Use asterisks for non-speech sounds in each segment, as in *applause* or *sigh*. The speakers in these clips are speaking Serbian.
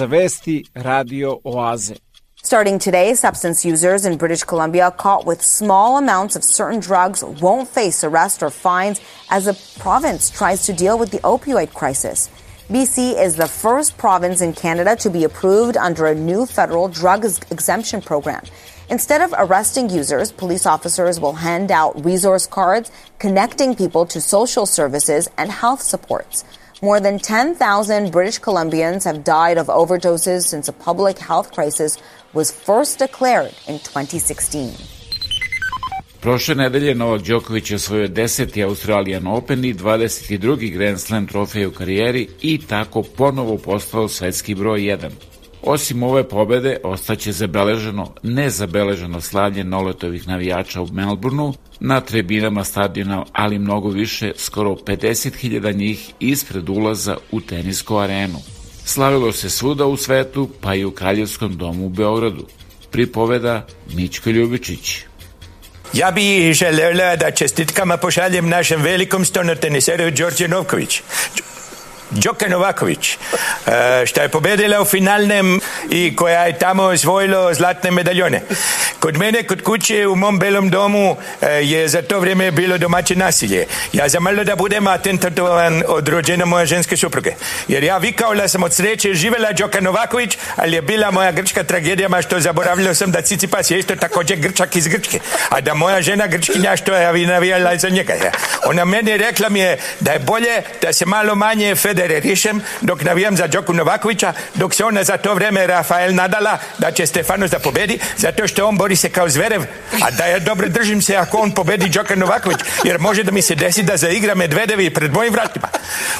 Za vesti Radio Oaze. Starting today, substance users in British Columbia caught with small amounts of certain drugs won't face arrest or fines as the province tries to deal with the opioid crisis. BC is the first province in Canada to be approved under a new federal drug exemption program. Instead of arresting users, police officers will hand out resource cards connecting people to social services and health supports. More than 10,000 British Columbians have died of overdoses since a public health crisis was first declared in 2016. Prošle nedelje Novak Đoković je osvojio 10. Australian Open i 22. Grand Slam trofej u karijeri i tako ponovo postao svetski broj 1. Osim ove pobede, ostaće zabeleženo nezabeleženo slavlje Noletovih navijača u Melbourneu na tribinama stadiona, ali mnogo više, skoro 50.000 njih ispred ulaza u tenisku arenu. Slavilo se svuda u svetu, pa i u Kraljevskom domu u Beogradu. Pripoveda Mićko Ljubičić. Ja bi želeo da čestitkama pošaljem našem velikom stonoteniseru Đorđe Novković. Đoka Novaković, e, što je pobedila u finalnem i koja je tamo osvojila zlatne medaljone. Kod mene, kod kuće, u mom belom domu e, je za to vrijeme bilo domaće nasilje. Ja zamalo da budem atentatovan od rođena moja ženske supruge. Jer ja vikao sam od sreće živela Đoka Novaković, ali je bila moja grčka tragedija, ma što zaboravljao sam da Cicipas je isto također grčak iz Grčke. A da moja žena grčkinja što je navijala za njega. Ona meni rekla mi je da je bolje da se malo manje Federer rišem dok navijam za Đoku Novakovića, dok se ona za to vrijeme Rafael nadala da će Stefanos da pobedi, zato što on bori se kao zverev, a da ja dobro držim se ako on pobedi Đoka Novaković, jer može da mi se desi da zaigra Medvedevi pred mojim vratima.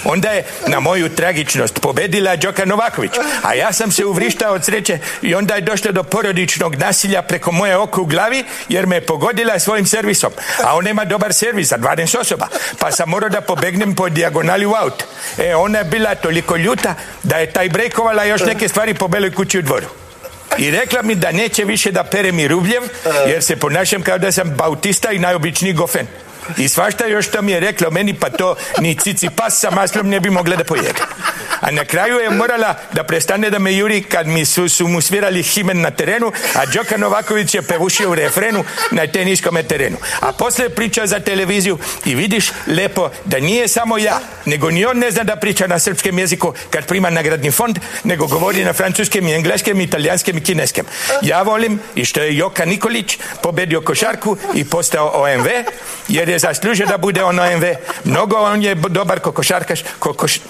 Onda je na moju tragičnost pobedila Đoka Novaković, a ja sam se uvrištao od sreće i onda je došlo do porodičnog nasilja preko moje oko u glavi, jer me je pogodila svojim servisom, a on nema dobar servis za 12 osoba, pa sam morao da pobegnem po dijagonali u aut. E, ona je bila toliko ljuta da je taj brejkovala još neke stvari po beloj kući u dvoru. I rekla mi da neće više da pere mi rubljev, jer se ponašam kao da sam bautista i najobičniji gofen. I svašta još što mi je rekla meni, pa to ni cici pas sa maslom ne bi mogla da pojede. A na kraju je morala da prestane da me juri kad mi su, su mu svirali himen na terenu, a Đoka Novaković je pevušio u refrenu na teniskom terenu. A posle priča za televiziju i vidiš lepo da nije samo ja, nego ni on ne zna da priča na srpskem jeziku kad prima nagradni fond, nego govori na francuskem i engleskem, italijanskem i kineskem. Ja volim i što je Joka Nikolić pobedio košarku i postao OMV, jer je zaslužio da bude on OMV. Mnogo on je dobar ko košarkaš, ko, koš,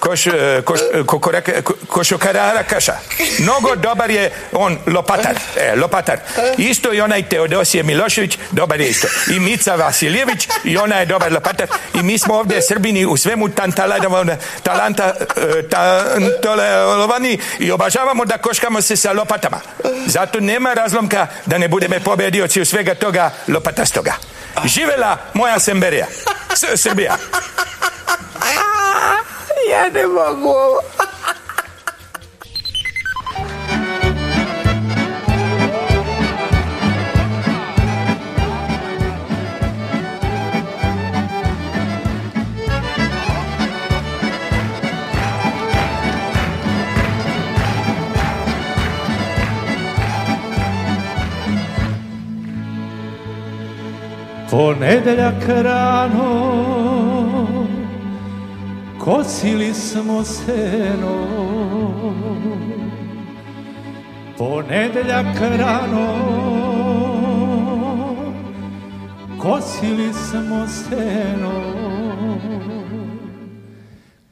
koš, e, e, ko, koraka, ko, košokarara kaša. Mnogo dobar je on lopatar, e, lopatar. Isto i onaj Teodosije Milošević, dobar je isto. I Mica Vasiljević, i ona je dobar lopatar. I mi smo ovdje Srbini u svemu tantaladovane, talanta, e, tantolovani i obažavamo da koškamo se sa lopatama. Zato nema razlomka da ne budeme pobedioci u svega toga lopatastoga. Živela moja Semberija. S Srbija. Ja ovo. Ponedeljak rano Kosili smo seno Ponedeljak rano Kosili smo seno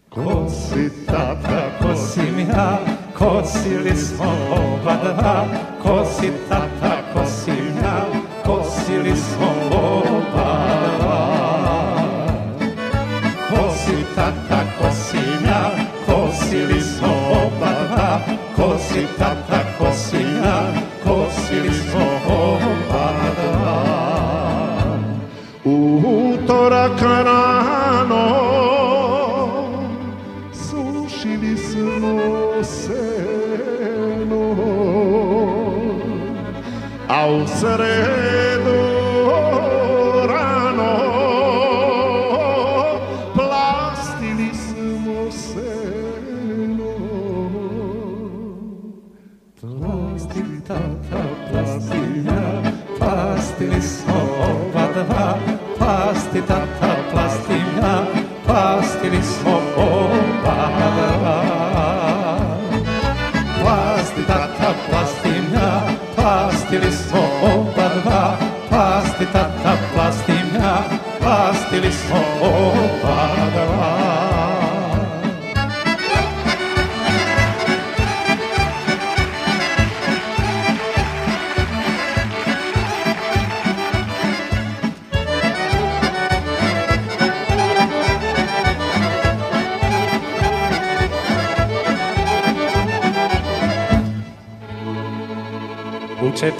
Kosi tata, kosim ja Kosili smo oba dva Kosi tata, kosim ja Kosili smo dva Kosi tata, kosim ja Kosili smo oba dva Kosi tata, kosim ja Kosili smo oba dva U utorak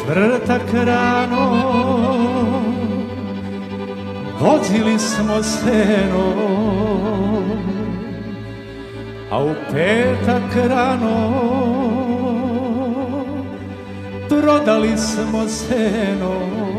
U četvrtak rano Vozili smo seno A u petak rano Prodali smo seno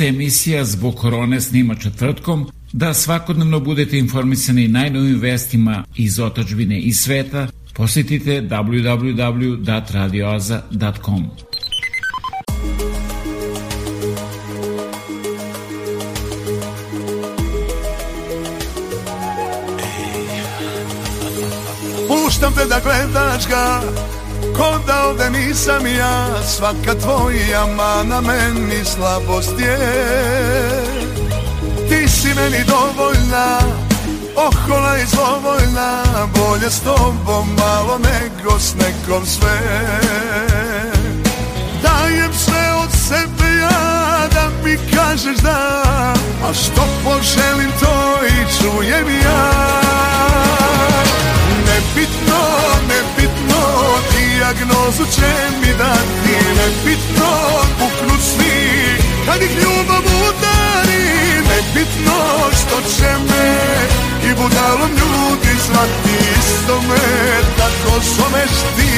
se emisija zbog korone snima četvrtkom, da svakodnevno budete informisani najnovim vestima iz otačbine i sveta, posetite www.radioaza.com. Puštam te da gledaš ga Ko da ovde nisam ja Svaka tvoja mana meni slabost je. Ti si meni dovoljna Ohola i zlovoljna Bolje s tobom malo nego s nekom sve. Dajem sve od sebe ja Da mi kažeš da A što poželim to i čujem ja. Nebitno, Dijagnozu će mi dati Nebitno, puknu svi Kad ih ljubav udari. Nebitno što će me I budalom ljudi zvati Isto me tako zoveš ti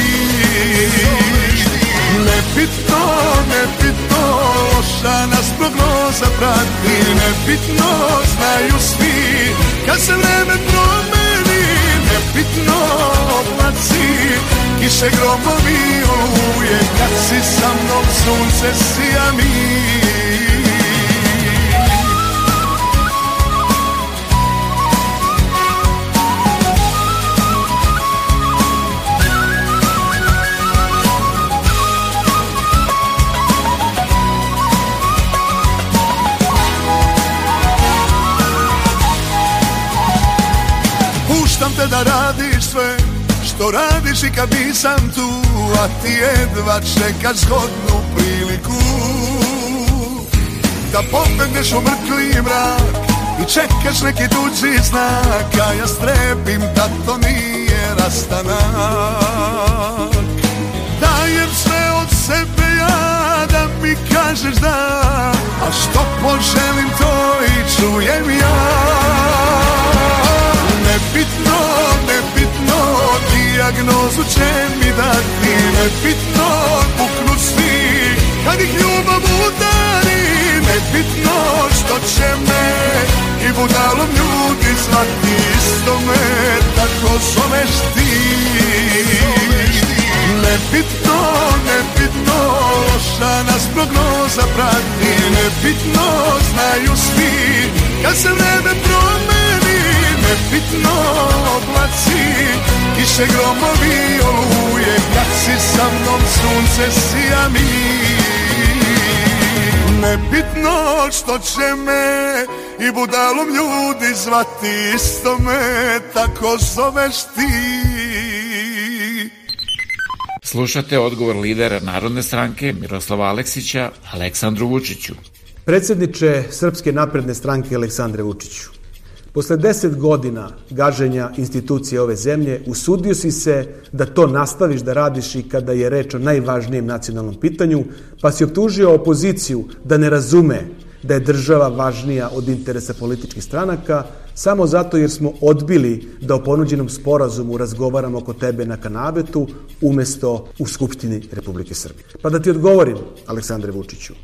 Nebitno, nebitno Loša nas prognoza prati. Nebitno, znaju svi Kad se vreme promeni Nebitno, oblaci Kiše gromovi oluje Kad si sa mnom sunce sija mi te da radiš sve Što radiš i kad nisam tu A ti jedva čekaš zgodnu priliku. Da pobegneš u mrtli mrak I čekaš neki tuđi znak A ja strepim da to nije rastanak. Dajem sve od sebe ja Da mi kažeš da A što poželim to i čujem ja Nebitno, nebitno, dijagnozu će mi dati. Nebitno, puknu svi, kad ih ljubav udari. Nebitno, što će me i budalom ljudi zvati. Isto me tako zoveš ti. Nebitno, nebitno, loša nas prognoza prati. Nebitno, znaju svi, kad se vreme promeni Nebitno, oblaci, kiše gromovi oluje Kad si sa mnom sunce sija mi Nebitno što će me i budalom ljudi zvati Isto me tako zoveš ti Slušate odgovor lidera Narodne stranke Miroslava Aleksića Aleksandru Vučiću. Predsedniče Srpske napredne stranke Aleksandre Vučiću, posle deset godina gaženja institucije ove zemlje, usudio si se da to nastaviš da radiš i kada je reč o najvažnijem nacionalnom pitanju, pa si optužio opoziciju da ne razume da je država važnija od interesa političkih stranaka, samo zato jer smo odbili da o ponuđenom sporazumu razgovaramo oko tebe na kanabetu umesto u Skupštini Republike Srbije. Pa da ti odgovorim, Aleksandre Vučiću,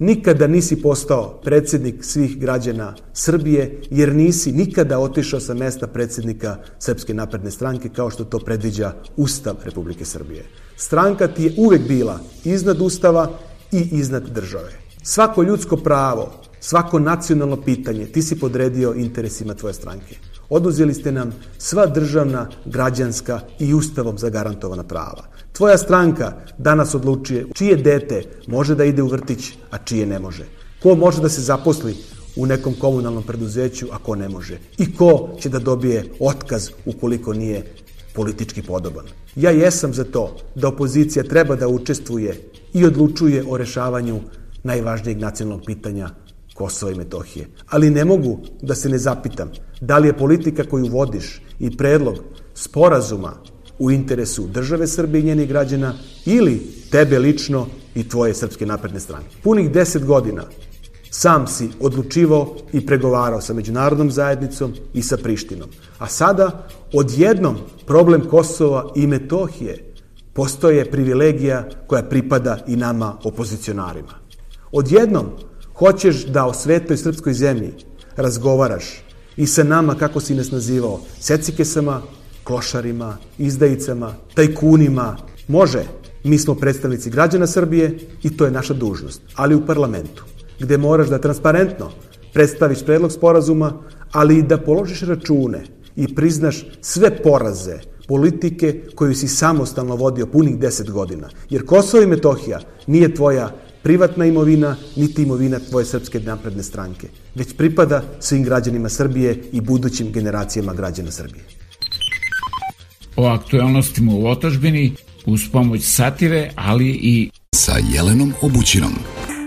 nikada nisi postao predsednik svih građana Srbije, jer nisi nikada otišao sa mesta predsednika Srpske napredne stranke, kao što to predviđa Ustav Republike Srbije. Stranka ti je uvek bila iznad Ustava i iznad države. Svako ljudsko pravo, svako nacionalno pitanje ti si podredio interesima tvoje stranke. Oduzeli ste nam sva državna, građanska i ustavom zagarantovana prava. Tvoja stranka danas odlučuje čije dete može da ide u vrtić, a čije ne može. Ko može da se zaposli u nekom komunalnom preduzeću, a ko ne može. I ko će da dobije otkaz ukoliko nije politički podoban. Ja jesam za to da opozicija treba da učestvuje i odlučuje o rešavanju najvažnijeg nacionalnog pitanja Kosova i Metohije. Ali ne mogu da se ne zapitam da li je politika koju vodiš i predlog sporazuma u interesu države Srbije i njenih građana ili tebe lično i tvoje Srpske napredne strane. Punih deset godina sam si odlučivao i pregovarao sa međunarodnom zajednicom i sa Prištinom. A sada odjednom problem Kosova i Metohije postoje privilegija koja pripada i nama opozicionarima. Odjednom hoćeš da o svetoj srpskoj zemlji razgovaraš i sa nama, kako si nas nazivao, secikesama, klošarima, izdajicama, tajkunima, može. Mi smo predstavnici građana Srbije i to je naša dužnost, ali u parlamentu, gde moraš da transparentno predstaviš predlog sporazuma, ali i da položiš račune i priznaš sve poraze politike koju si samostalno vodio punih deset godina. Jer Kosovo i Metohija nije tvoja privatna imovina, niti imovina tvoje srpske napredne stranke, već pripada svim građanima Srbije i budućim generacijama građana Srbije. O aktualnostima u otažbini uz pomoć satire, ali i sa Jelenom Obućinom.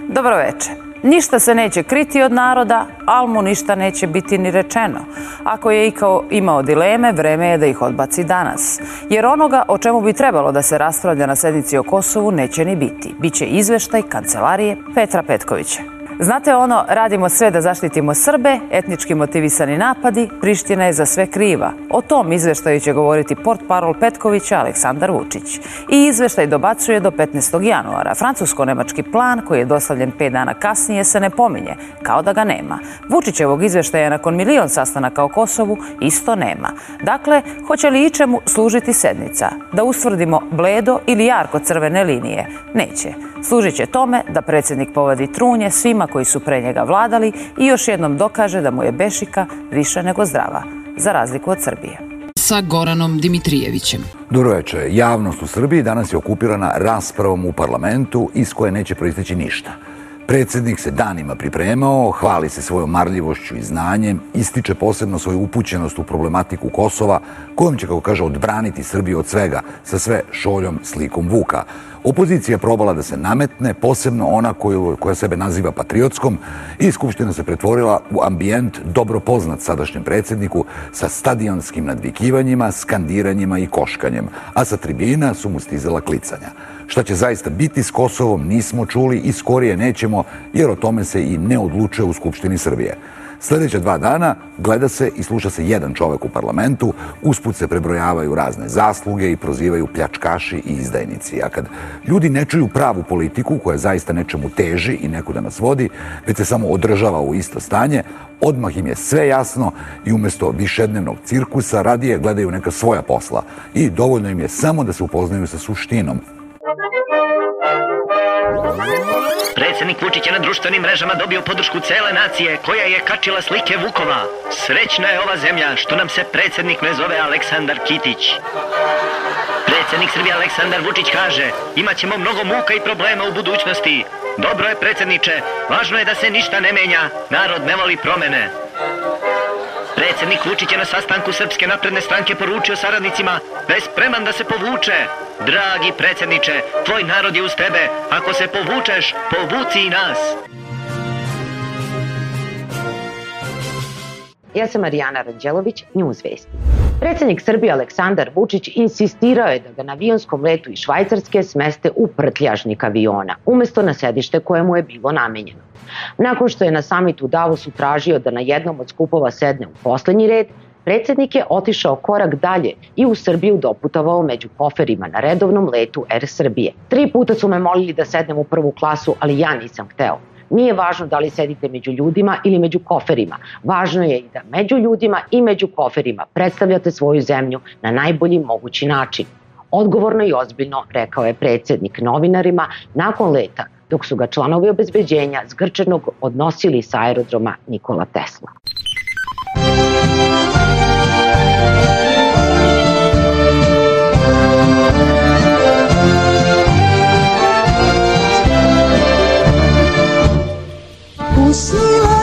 Dobro večer. Ništa se neće kriti od naroda, ali mu ništa neće biti ni rečeno. Ako je ikao imao dileme, vreme je da ih odbaci danas. Jer onoga o čemu bi trebalo da se raspravlja na sednici o Kosovu neće ni biti. Biće izveštaj kancelarije Petra Petkovića. Znate ono, radimo sve da zaštitimo Srbe, etnički motivisani napadi, Priština je za sve kriva. O tom izveštaju će govoriti port parol Petkovića Aleksandar Vučić. I izveštaj dobacuje do 15. januara. Francusko-nemački plan, koji je dostavljen 5 dana kasnije, se ne pominje, kao da ga nema. Vučićevog izveštaja nakon milion sastanaka o Kosovu isto nema. Dakle, hoće li ičemu služiti sednica? Da ustvrdimo bledo ili jarko crvene linije? Neće. Služit će tome da predsednik povadi trunje svima koji su pre njega vladali i još jednom dokaže da mu je Bešika više nego zdrava, za razliku od Srbije. Sa Goranom Dimitrijevićem. Dobro večer. Javnost u Srbiji danas je okupirana raspravom u parlamentu iz koje neće proisteći ništa. Predsednik se danima pripremao, hvali se svojom marljivošću i znanjem, ističe posebno svoju upućenost u problematiku Kosova, kojom će, kako kaže, odbraniti Srbiju od svega, sa sve šoljom slikom Vuka. Opozicija je probala da se nametne, posebno ona koju, koja sebe naziva patriotskom i Skupština se pretvorila u ambijent dobro poznat sadašnjem predsedniku sa stadionskim nadvikivanjima, skandiranjima i koškanjem, a sa tribina su mu stizala klicanja. Šta će zaista biti s Kosovom nismo čuli i skorije nećemo, jer o tome se i ne odlučuje u Skupštini Srbije. Sledeća dva dana gleda se i sluša se jedan čovek u parlamentu, usput se prebrojavaju razne zasluge i prozivaju pljačkaši i izdajnici. A kad ljudi ne čuju pravu politiku koja zaista nečemu teži i nekuda nas vodi, već se samo održava u isto stanje, odmah im je sve jasno i umesto višednevnog cirkusa radije gledaju neka svoja posla i dovoljno im je samo da se upoznaju sa suštinom Predsednik Vučić je na društvenim mrežama dobio podršku cele nacije koja je kačila slike Vukova. Srećna je ova zemlja što nam se predsednik ne zove Aleksandar Kitić. Predsednik Srbije Aleksandar Vučić kaže imaćemo mnogo muka i problema u budućnosti. Dobro je predsedniče, važno je da se ništa ne menja, narod ne voli promene. Predsednik Vučić je na sastanku Srpske napredne stranke poručio saradnicima da je spreman da se povuče. Dragi predsedniče, tvoj narod je uz tebe. Ako se povučeš, povuci i nas. Ja sam Marijana Ranđelović, News Vesti. Predsednik Srbije Aleksandar Vučić insistirao je da ga na avionskom letu iz Švajcarske smeste u prtljažnik aviona, umesto na sedište koje mu je bilo namenjeno. Nakon što je na samitu Davosu tražio da na jednom od skupova sedne u poslednji red, predsednik je otišao korak dalje i u Srbiju doputovao među koferima na redovnom letu Air Srbije. Tri puta su me molili da sednem u prvu klasu, ali ja nisam hteo. Nije važno da li sedite među ljudima ili među koferima. Važno je i da među ljudima i među koferima predstavljate svoju zemlju na najbolji mogući način. Odgovorno i ozbiljno, rekao je predsednik novinarima nakon leta, dok su ga članovi obezbeđenja zgrčenog odnosili sa aerodroma Nikola Tesla. Usnila je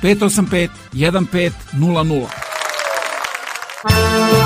585 1500.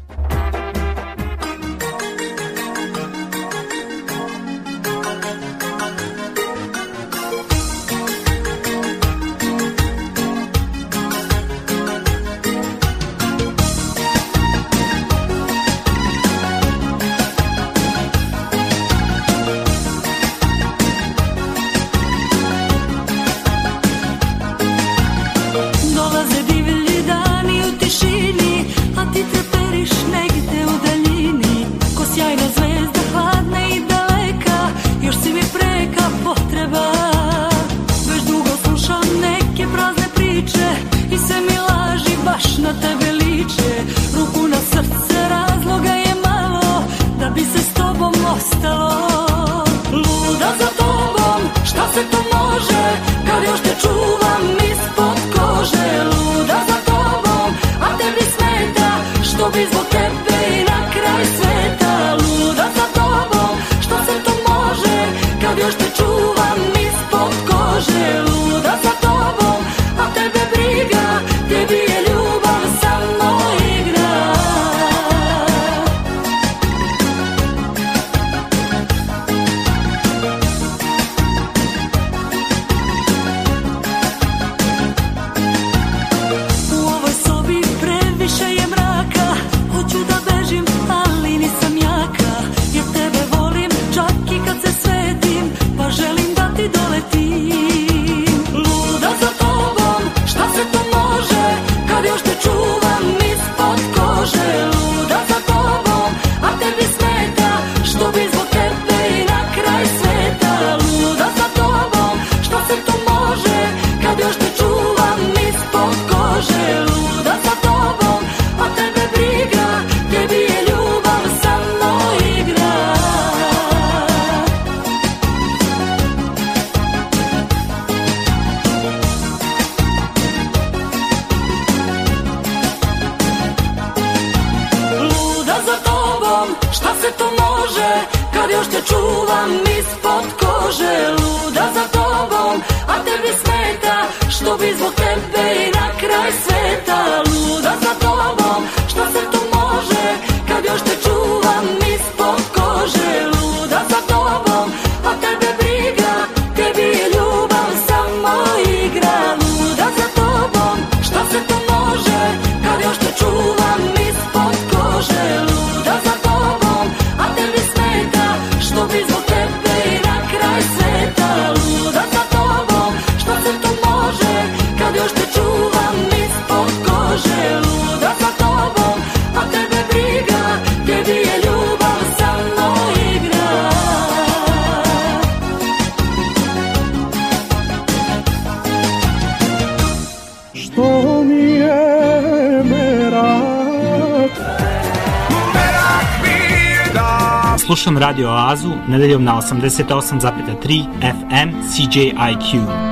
nedeljom na 88,3 FM CJIQ.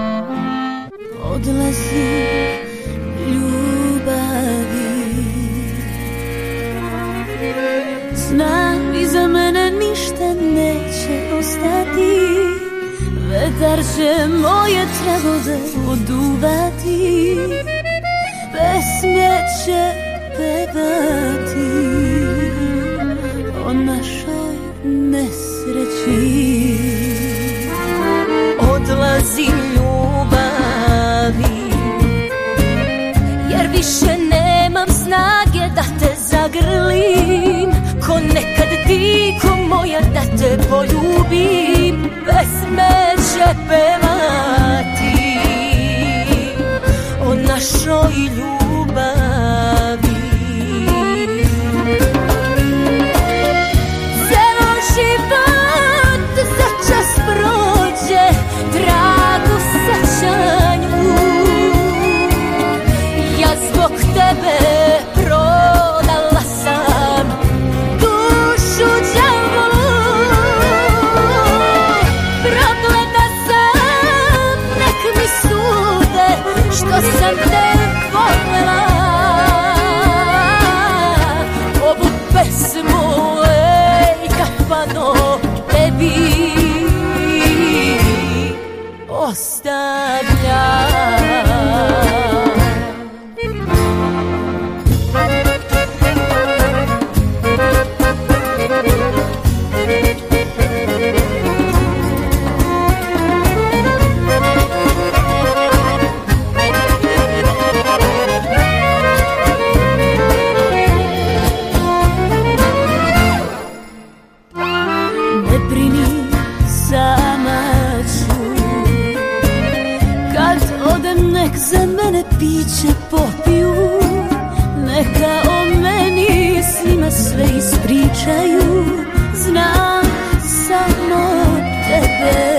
tvoju bi pesme šepe baby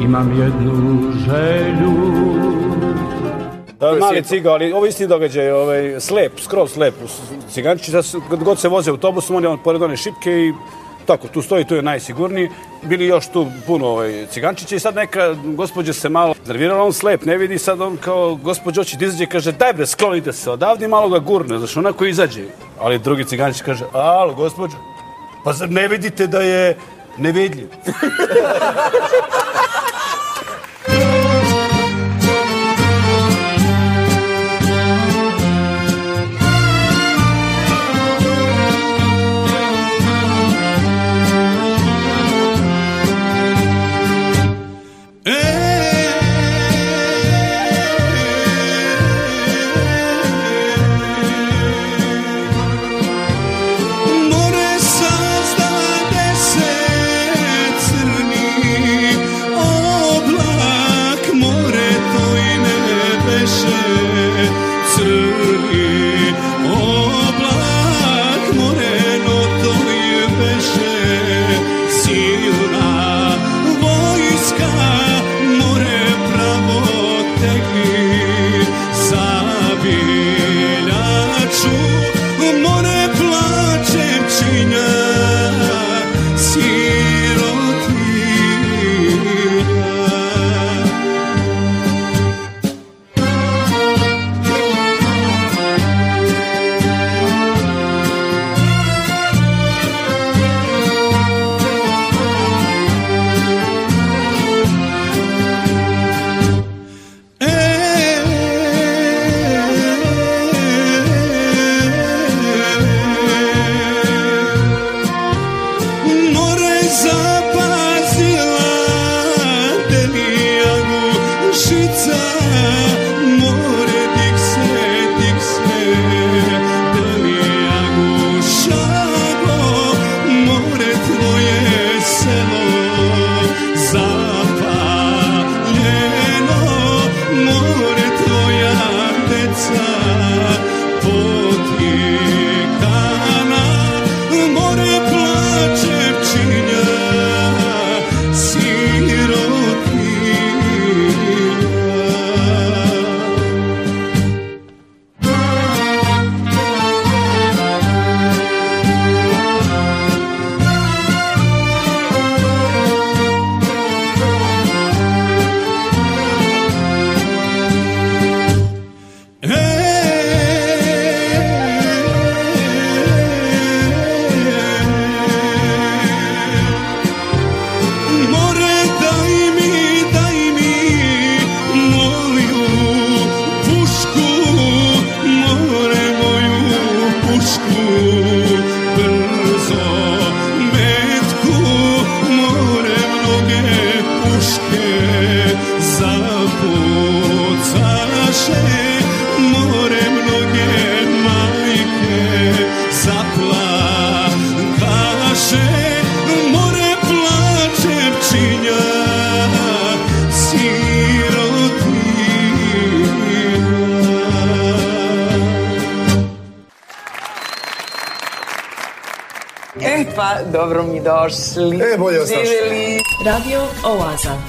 imam jednu želju Dobro, mali ciga, ali ovo isti događaj, ovaj, slep, skroz slep. Cigančići, da kad god se voze autobusom, on je on pored one šipke i tako, tu stoji, tu je najsigurniji. Bili još tu puno ovaj, cigančića i sad neka gospođa se malo nervirala, on slep, ne vidi, sad on kao gospođa oči da izađe i kaže, daj bre, sklonite se odavde i malo ga gurne, znaš, onako izađe. Ali drugi cigančić kaže, alo, gospođa, pa zar ne vidite da je Ne Neveyli. *laughs*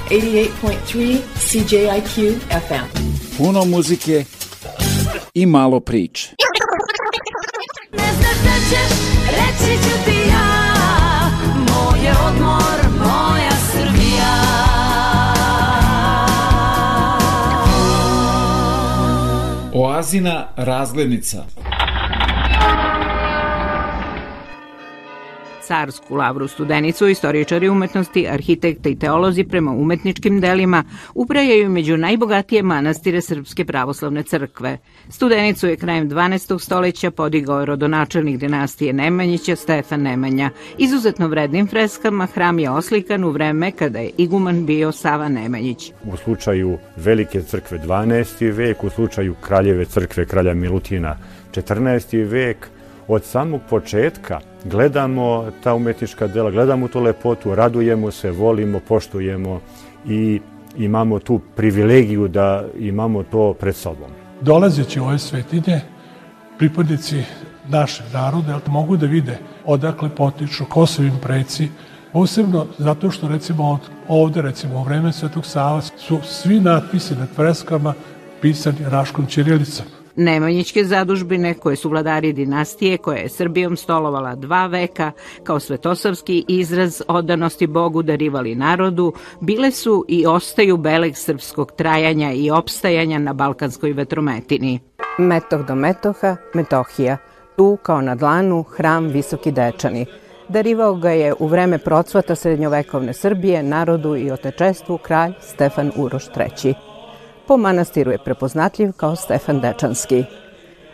88.3 CJIQ FM. Puno muzike i malo priče. Ne znaš da ćeš, reći ću ti ja Moj je odmor, moja Srbija Oazina razglednica. Carsku lavru studenicu, istoričari umetnosti, arhitekte i teolozi prema umetničkim delima uprajaju među najbogatije manastire Srpske pravoslavne crkve. Studenicu je krajem 12. stoleća podigao rodonačelnik dinastije Nemanjića Stefan Nemanja. Izuzetno vrednim freskama hram je oslikan u vreme kada je iguman bio Sava Nemanjić. U slučaju Velike crkve 12. vek, u slučaju Kraljeve crkve kralja Milutina 14. vek, od samog početka gledamo ta umetnička dela, gledamo tu lepotu, radujemo se, volimo, poštujemo i imamo tu privilegiju da imamo to pred sobom. Dolazeći u ove svetinje, pripadnici našeg naroda mogu da vide odakle potiču, ko su im preci, posebno zato što recimo ovde, recimo u vreme Svetog Sava, su svi natpisi nad freskama pisani raškom ćirilicom. Nemanjićke zadužbine, koje su vladari dinastije koja je Srbijom stolovala dva veka, kao svetosavski izraz odanosti Bogu darivali narodu, bile su i ostaju beleg srpskog trajanja i opstajanja na balkanskoj vetrometini. Metoh do Metoha, Metohija, tu kao na dlanu hram Visoki Dečani. Darivao ga je u vreme procvata srednjovekovne Srbije, narodu i otečestvu kralj Stefan Uroš III. Po manastiru je prepoznatljiv kao Stefan Dečanski.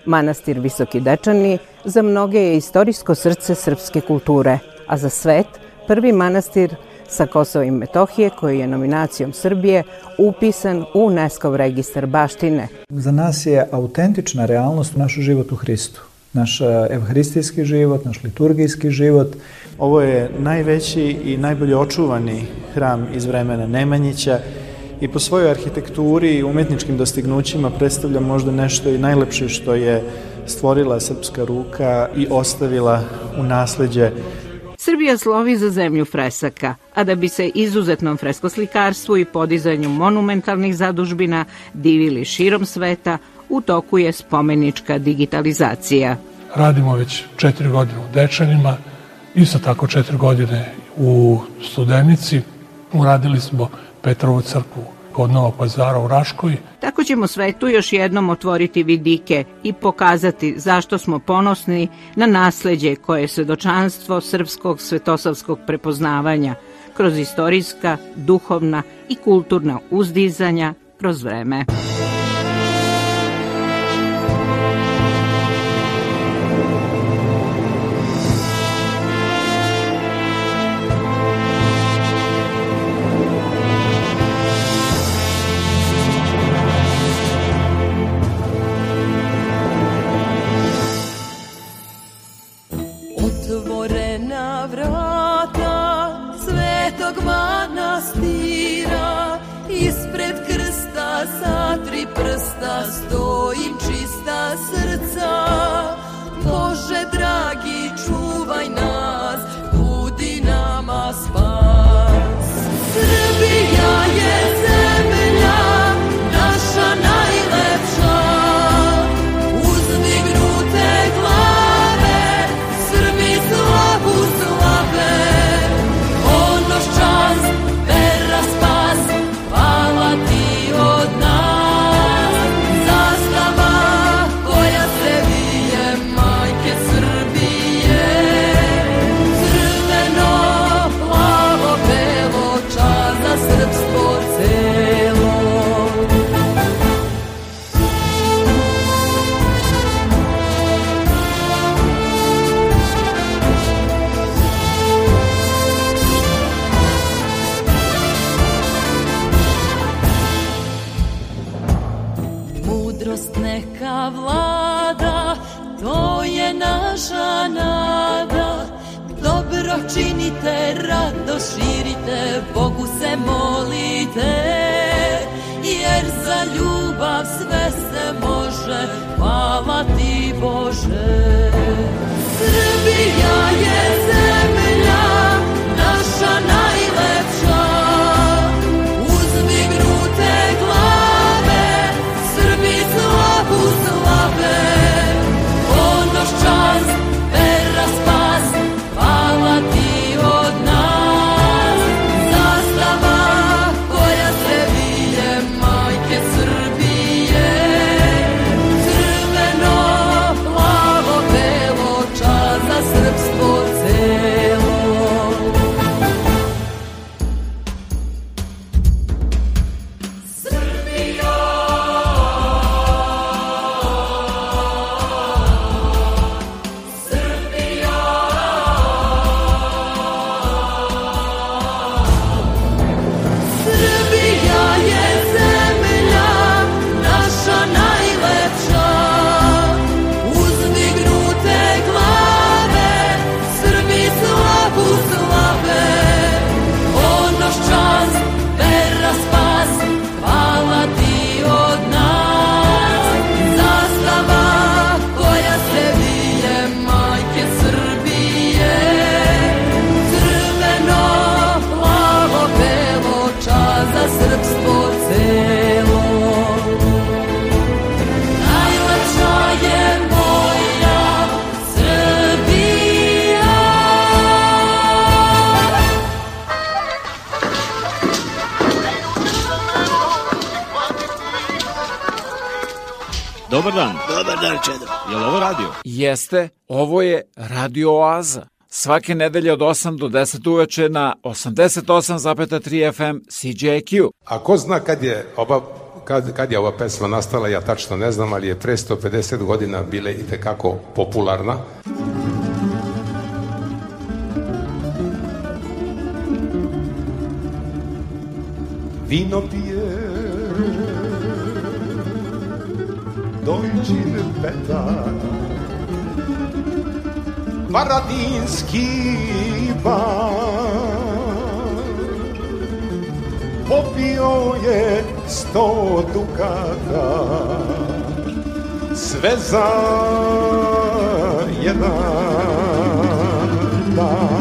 Manastir Visoki Dečani za mnoge je istorijsko srce srpske kulture, a za svet prvi manastir sa Kosova i Metohije koji je nominacijom Srbije upisan u UNESCO registar baštine. Za nas je autentična realnost naš život u Hristu naš evharistijski život, naš liturgijski život. Ovo je najveći i najbolje očuvani hram iz vremena Nemanjića i po svojoj arhitekturi i umetničkim dostignućima predstavlja možda nešto i najlepše što je stvorila srpska ruka i ostavila u nasleđe Srbija slovi za zemlju fresaka, a da bi se izuzetnom freskoslikarstvu i podizanju monumentalnih zadužbina divili širom sveta, u toku je spomenička digitalizacija. Radimo već četiri godine u Dečanima, isto tako četiri godine u Studenici. Uradili smo Petrovu crkvu kod Novog pazara u Raškoj. Tako ćemo svetu još jednom otvoriti vidike i pokazati zašto smo ponosni na nasleđe koje je svedočanstvo srpskog svetosavskog prepoznavanja kroz istorijska, duhovna i kulturna uzdizanja kroz vreme. Dobar dan. Dobar dan, Čedo. Je li ovo radio? Jeste, ovo je Radio Oaza. Svake nedelje od 8 do 10 uveče na 88,3 FM CJQ. A ko zna kad je ova kad, kad je ova pesma nastala, ja tačno ne znam, ali je pre 150 godina bile i tekako popularna. Vino pije Deutsche Wetter Paradinski bar. Popio je sto dukata. Sve za jedan dan.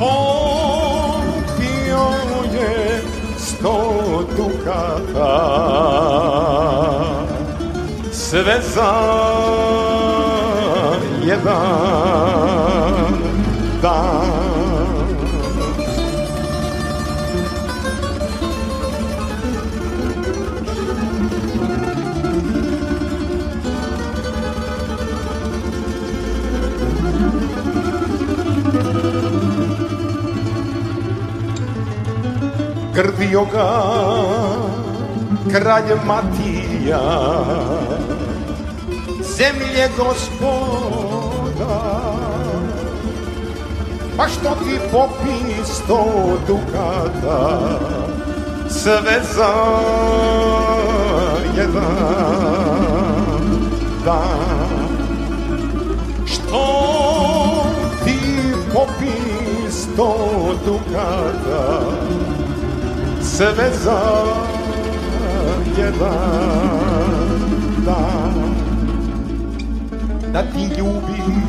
Je sto dukata Sve za jedan dan Krdio ga kralj Matija. Zemlje gospoda Pa što ti popi sto dukata? Sve za jedan dan. Što ti popi sto dukata sve za jedan dan. Da ti ljubim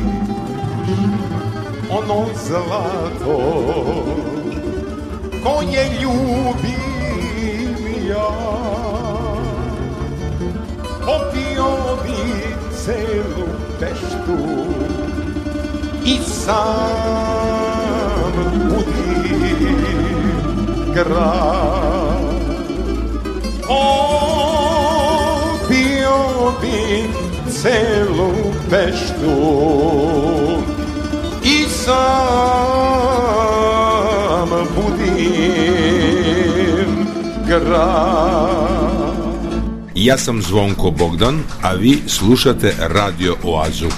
ono zlato koje ljubim ja popio bi celu peštu i sam budim grad Opio bi celu peštu I sam budim grad Ja sam Zvonko Bogdan, a vi slušate Radio Oazu.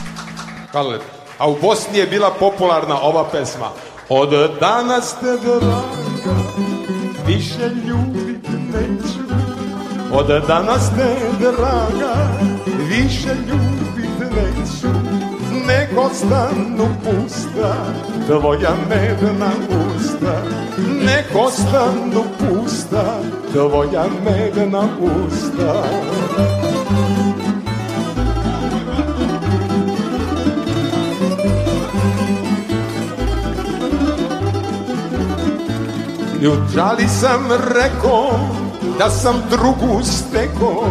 Hvala lepo. A u Bosni je bila popularna ova pesma. Od danas te draga više ljubit neću. Od danas te draga više ljubit neću. Nego stanu pusta tvoja medna usta. Nego stanu pusta tvoja medna usta I u šali sam rekao da sam drugu steko?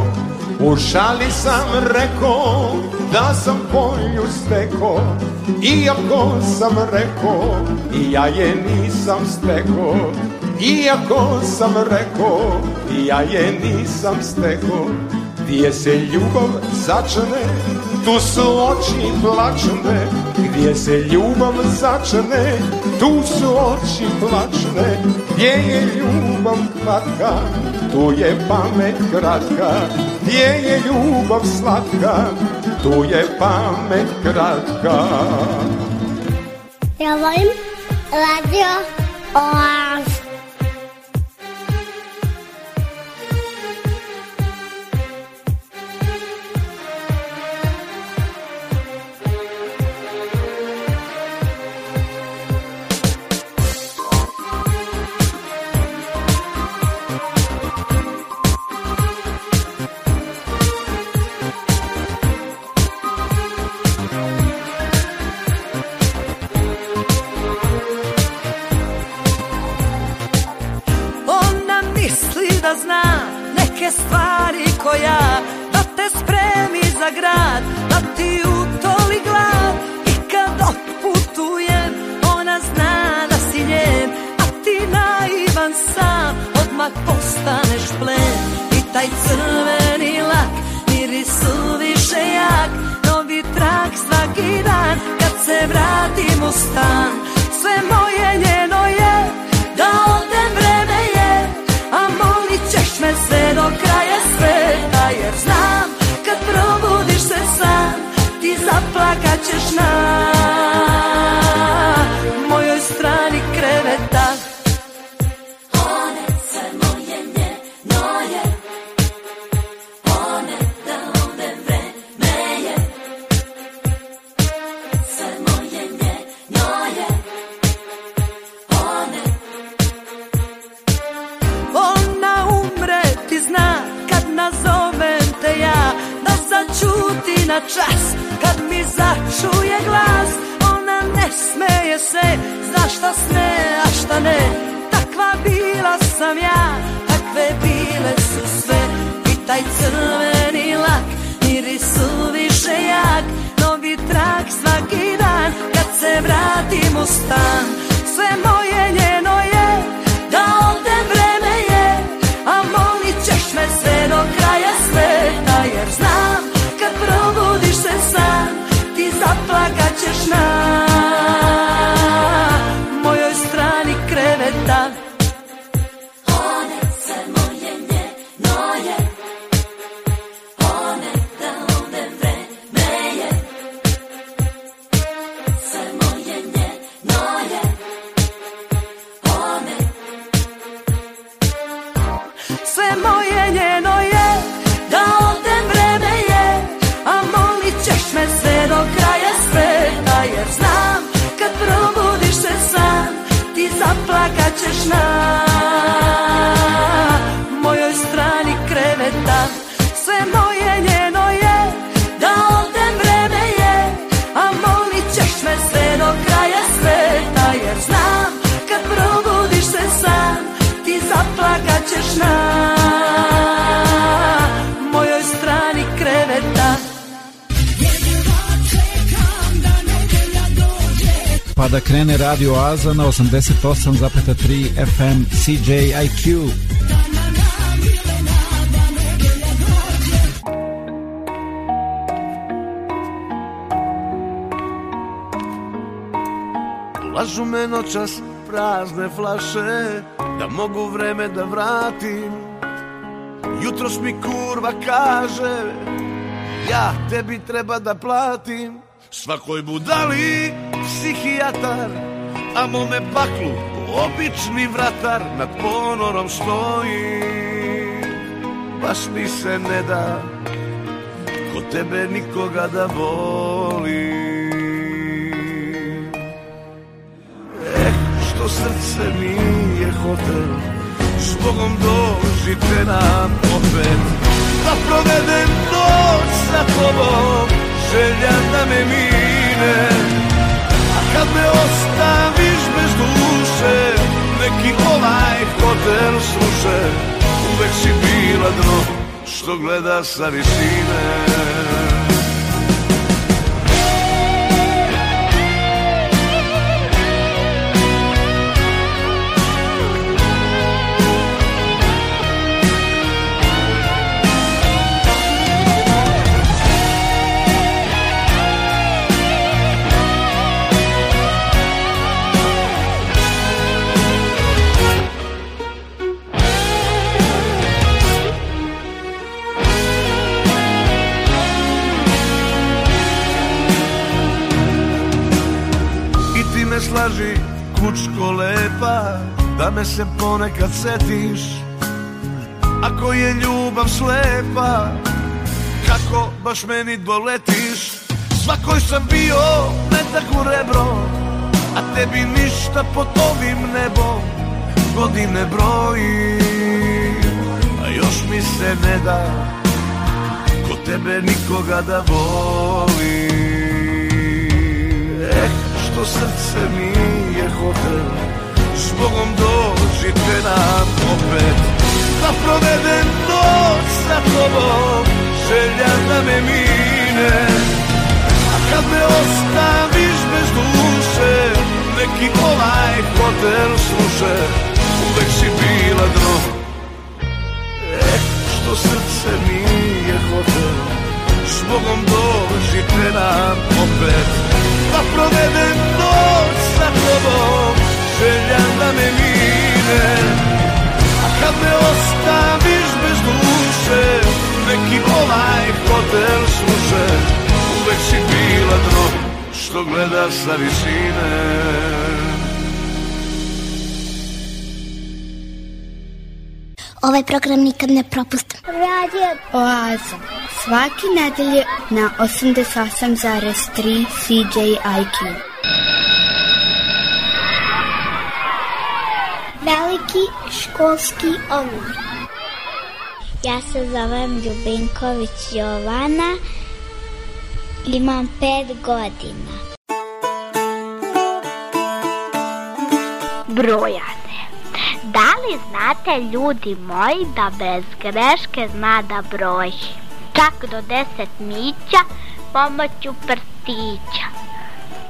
U šali sam rekao da sam polju steko. Iako sam rekao i ja je nisam steko. Iako sam rekao i ja je nisam steko. Gdje se ljubav začne, tu su oči plačne Gdje se ljubav začne, tu su oči plačne Gdje je ljubav kratka, tu je pamet kratka Gdje je ljubav slatka, tu je pamet kratka Ja volim radio Oaz. Da krene Radio Aza na 88,3 FM CJIQ. Lažu me noćas prazne flaše Da mogu vreme da vratim Jutros mi kurva kaže Ja tebi treba da platim Svakoj budali psihijatar A mome baklu obični vratar Nad ponorom stoji. Baš mi se ne da Ko tebe nikoga da voli Eh, što srce nije hotel Zbogom dođite nam opet. Da provedem noć sa tobom Želja da me mine kad me ostaviš bez duše Neki ovaj hotel sluše Uvek si bila dno Što gleda sa visine slaži kučko lepa Da me se ponekad setiš. Ako je ljubav slepa Kako baš meni doletiš? Svakoj sam bio metak u rebro A tebi ništa pod ovim nebom Godine broji. A još mi se ne da Ko tebe nikoga da voli. Eh, što srce nije hotel. Zbogom dođite nam opet. Da provedem noć sa tobom Želja da me mine. A kad me ostaviš bez duše Neki ovaj hotel sluše Uvek si bila dno. Eh, što srce nije hotel. Zbogom dođite nam opet Da provedem noć sa tobom Željam da me mine A kad me ostaviš bez duše Neki ovaj hotel sluše Uvek si bila dno Što gleda sa visine Ovaj program nikad ne propustim. Radio Oaza. Svake nedelje na 88,3 CJIQ. Veliki školski omor. Ja se zovem Ljubinković Jovana. Imam pet godina. Brojane. Da li znate, ljudi moji, da bez greške zna da broji? Čak do deset mića pomoću prstića.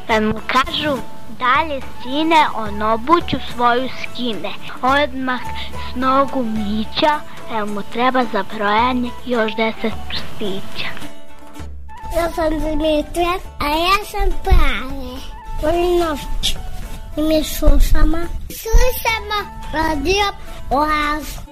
Kad mu kažu dalje sine, on obuću svoju skine. Odmah s nogu mića, jer mu treba za brojanje još deset prstića. Ja sam Dimitra, a ja sam Prave. Volim noć. I mi slušamo. Slušamo radio Oaz.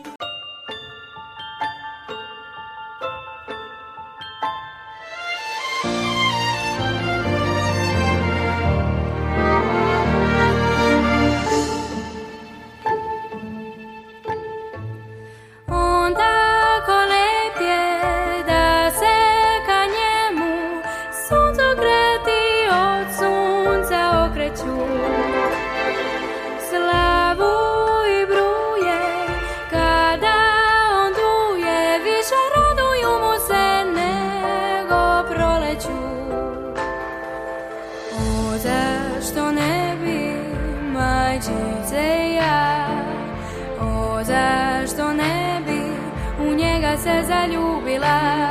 Njega se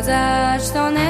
O, zašto ne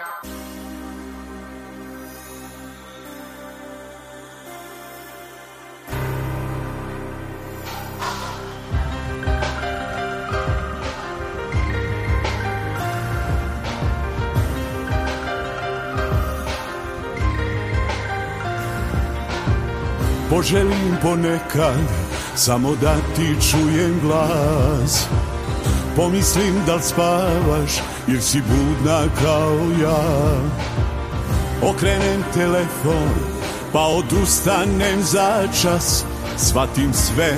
Poželim ponekad samo da ti čujem glas. Pomislim da li spavaš jer si budna kao ja. Okrenem telefon pa odustanem za čas. Shvatim sve,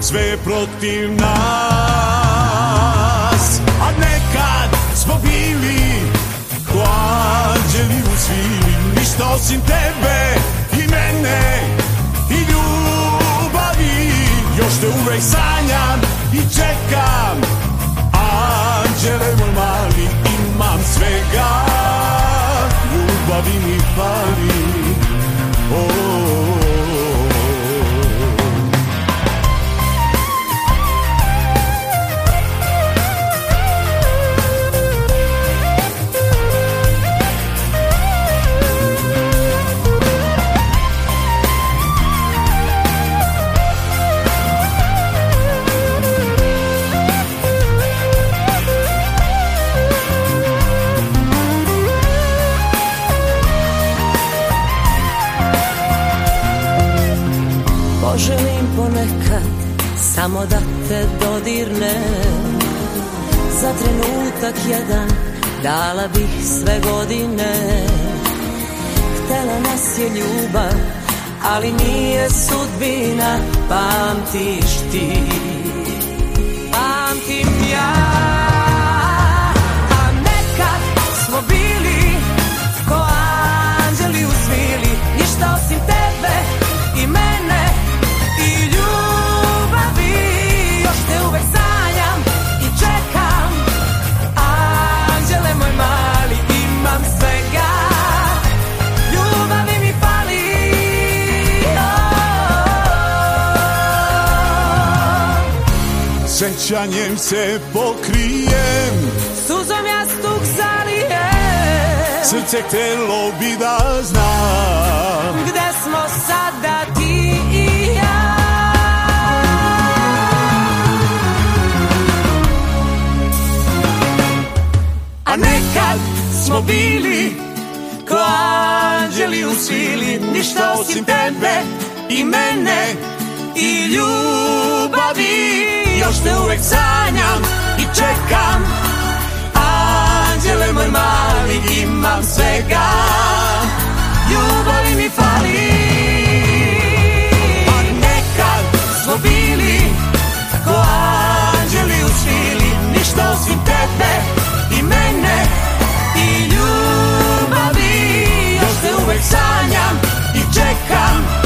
sve je protiv nas. A nekad smo bili ko anđeli u svili Ništa osim tebe i mene i ljubavi. Još te uvek sanjam i čekam. Anđele moj mali imam svega. Ljubavi mi fali. Oh, oh, oh. Poželim ponekad samo da te dodirnem. Za trenutak jedan dala bih sve godine. Htela nas je ljubav, ali nije sudbina Pamtiš ti, pamtim ja Sećanjem se pokrijem. Suzom jastuk zalijem. Srce htelo bi da znam. Gde smo sada ti i ja? A nekad smo bili ko anđeli u svili Ništa osim tebe i mene i ljubavi Još te uvek sanjam i čekam. Anđele moj mali imam svega. Ljubavi mi fali. A nekad smo bili ko anđeli u svili Ništa osim tebe i mene i ljubavi. Još te uvek sanjam i čekam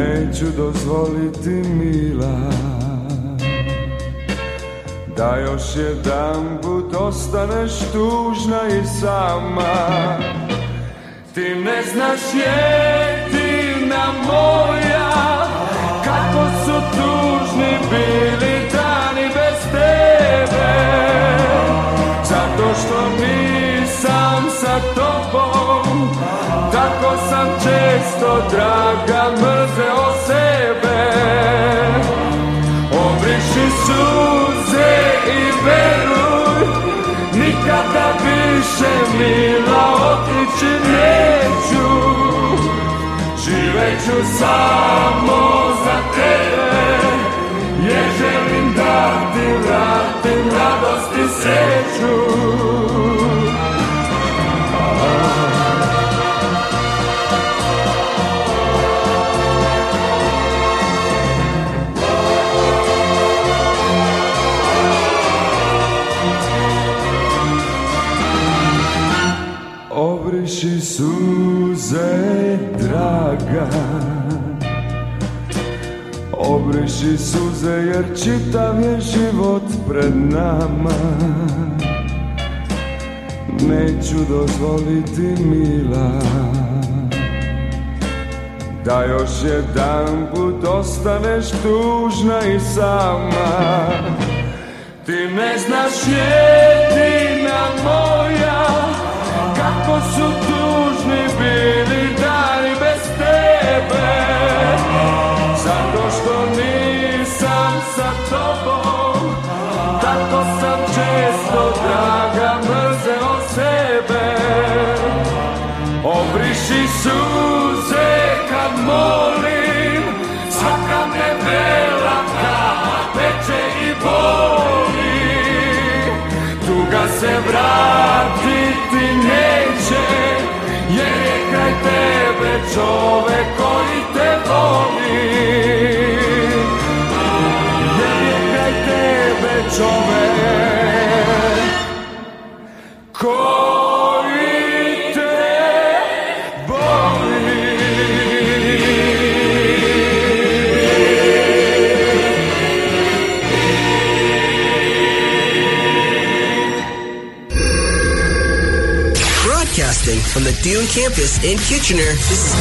Neću dozvoliti mila. Da još jedan put ostaneš tužna i sama. Ti ne znaš jedina moja. Kako su tužni bili dani bez tebe. Zato što nisam sa tobom često draga mrzeo sebe. Obriši suze i veruj Nikad nikada više mila otići neću. Živeću samo za tebe Jer želim da ti vratim radost i sreću draga Obriši suze jer čitav je život pred nama. Neću dozvoliti mila. Da još jedan put ostaneš tužna i sama. Ti ne znaš jedina moja Kako su tužni bili često, draga, mrzeo sebe. Obriši suze kad molim Svaka me bela peče i boli. Tuga se vratiti neće Jer je kraj tebe čovek koji te voli. Čovek from the Dune campus in Kitchener, this is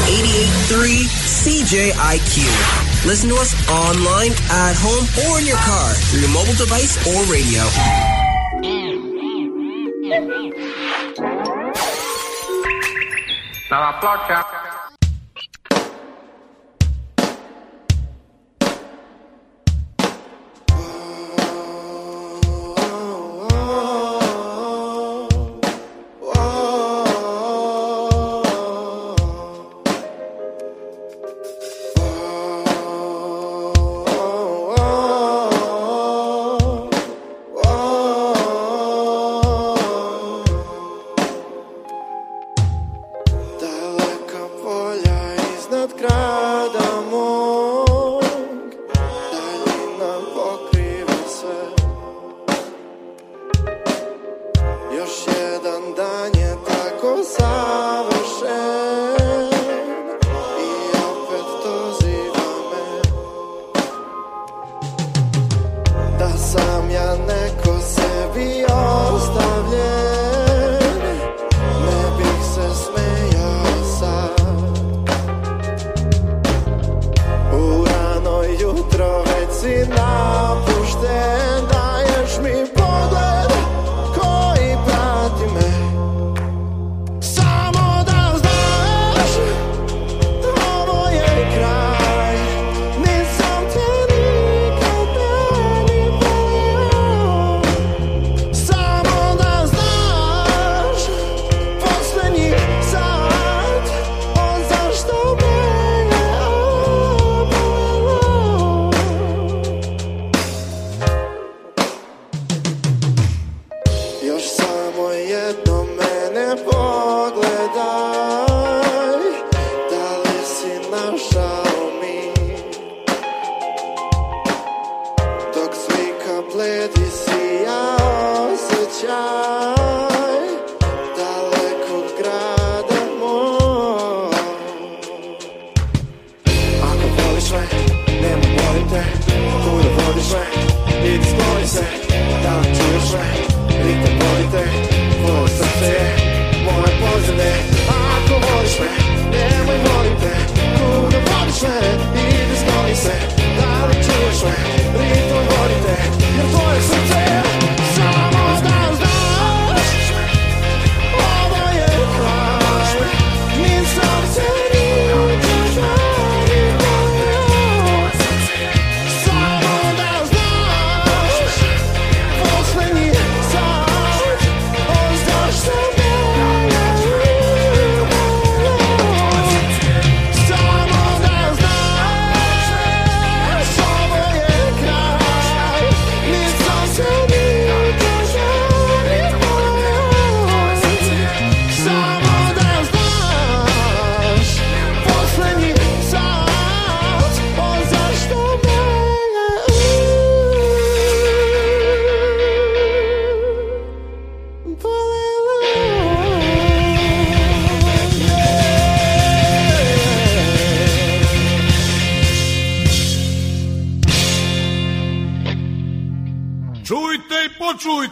88.3 CJIQ. Listen to us online, at home, or in your car through your mobile device or radio. Now, our podcast.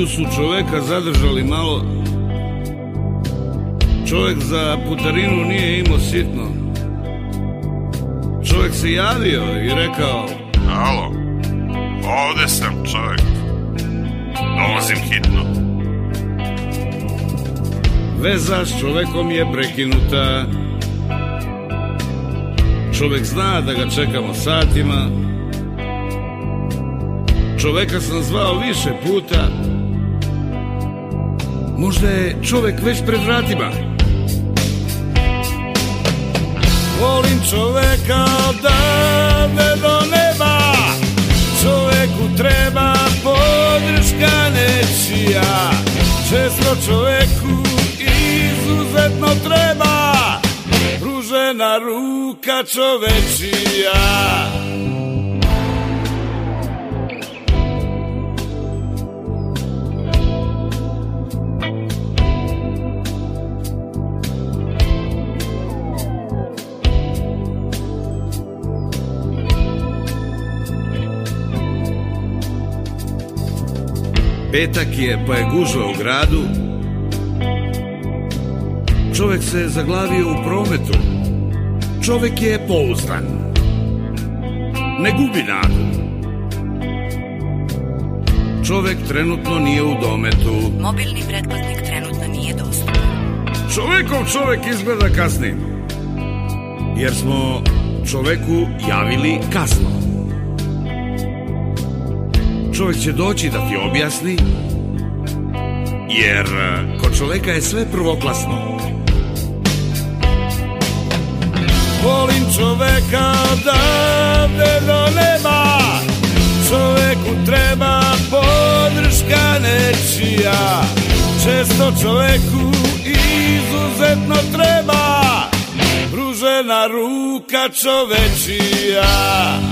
Punktu su čoveka zadržali malo. Čovek za putarinu nije imao sitno. Čovek se javio i rekao Alo, ovde sam čovjek. Dolazim hitno. Veza s čovekom je prekinuta. Čovek zna da ga čekamo satima. Čoveka sam zvao više puta. Možda je čovek već pred vratima. Volim čoveka odavde do neba. Čoveku treba podrška nečija. Često čoveku izuzetno treba pružena ruka čovečija. Petak je, pa je gužva u gradu. Čovek se zaglavio u prometu. Čovek je pouzdan. Ne gubi nadu. Čovek trenutno nije u dometu. Mobilni pretplatnik trenutno nije dostupan. Čovekov čovek izgleda kasni. Jer smo čoveku javili kasno. Čovek će doći da ti objasni, jer eh, kod čoveka je sve prvoklasno. Volim čoveka odavde do neba, čoveku treba podrška nečija. Često čoveku izuzetno treba pružena ruka čovečija.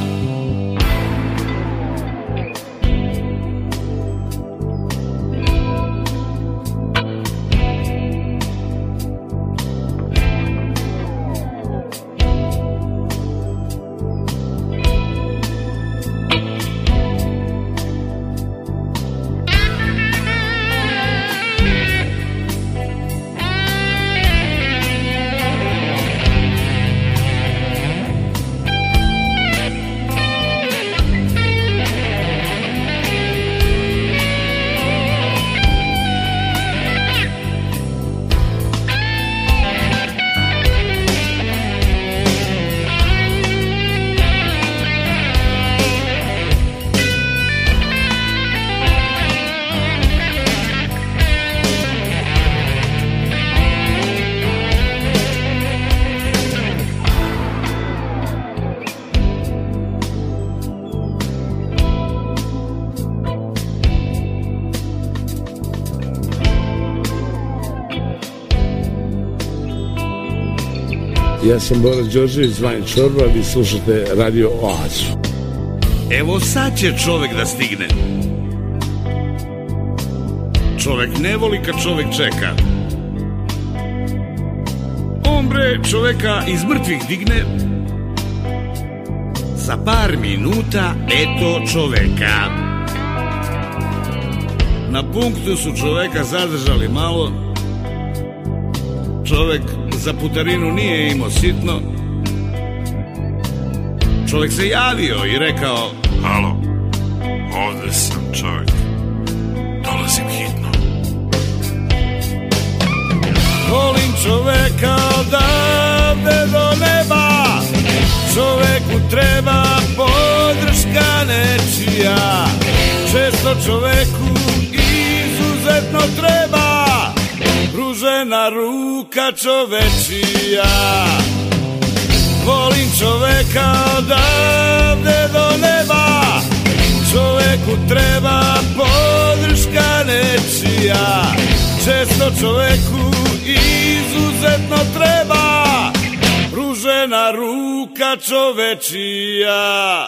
Sam Bora Đorđević, zvanim Čorba, vi slušate Radio Oazu. Evo sad će čovek da stigne. Čovek ne voli kad čovek čeka. On bre čoveka iz mrtvih digne. Za par minuta eto čoveka. Na punktu su čoveka zadržali malo. Čovek za putarinu nije imao sitno. Čovjek se javio i rekao Halo, ovde sam čovjek. Dolazim hitno. Volim čoveka odavde do neba Čoveku treba podrška nečija Često čoveku izuzetno treba Pružena ruka čovečija. Volim čoveka odavde do neba. Čoveku treba podrška nečija. Često čoveku izuzetno treba. Pružena ruka čovečija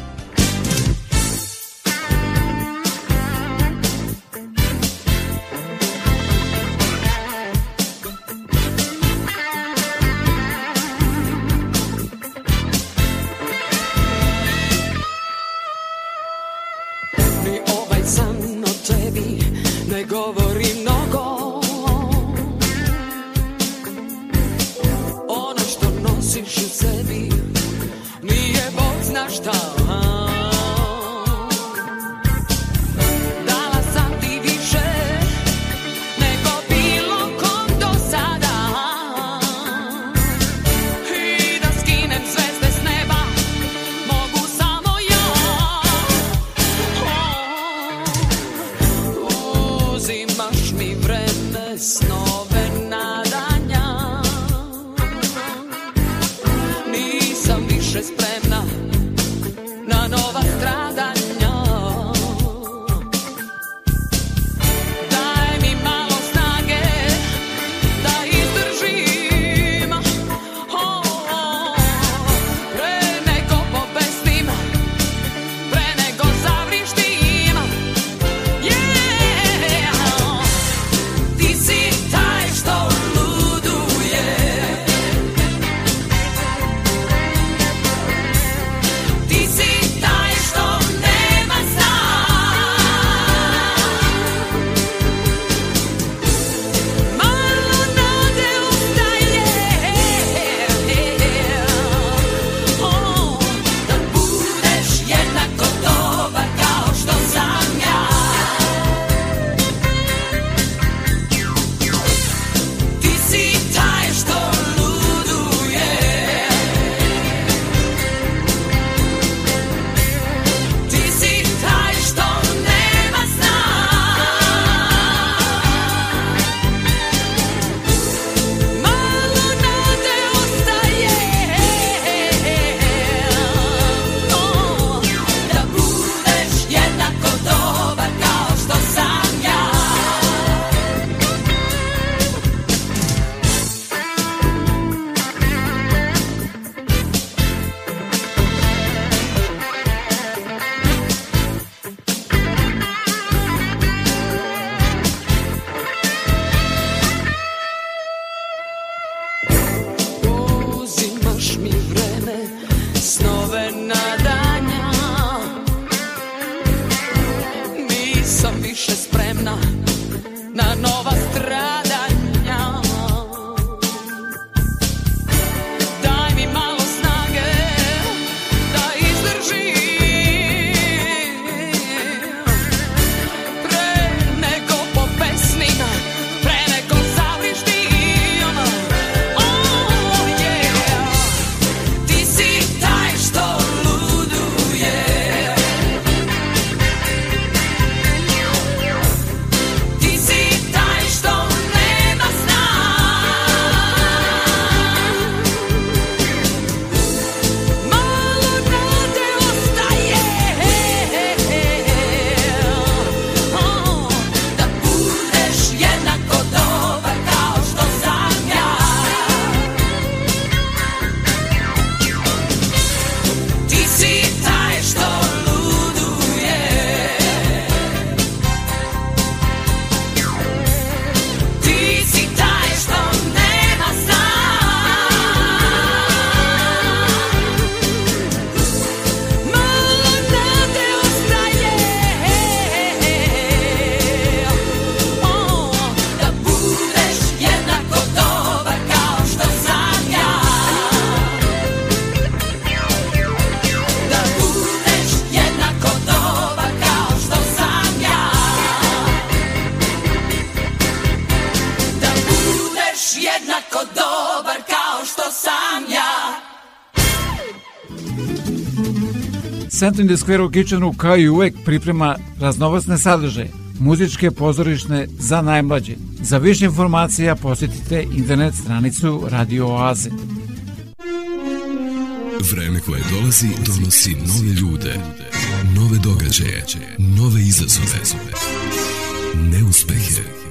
Centrum the Square u Kitchenu kao i uvek priprema raznovacne sadržaje, muzičke pozorišne za najmlađe. Za više informacija posjetite internet stranicu Radio Oaze. Vreme koje dolazi donosi nove ljude, nove događaje, nove izazove, neuspehe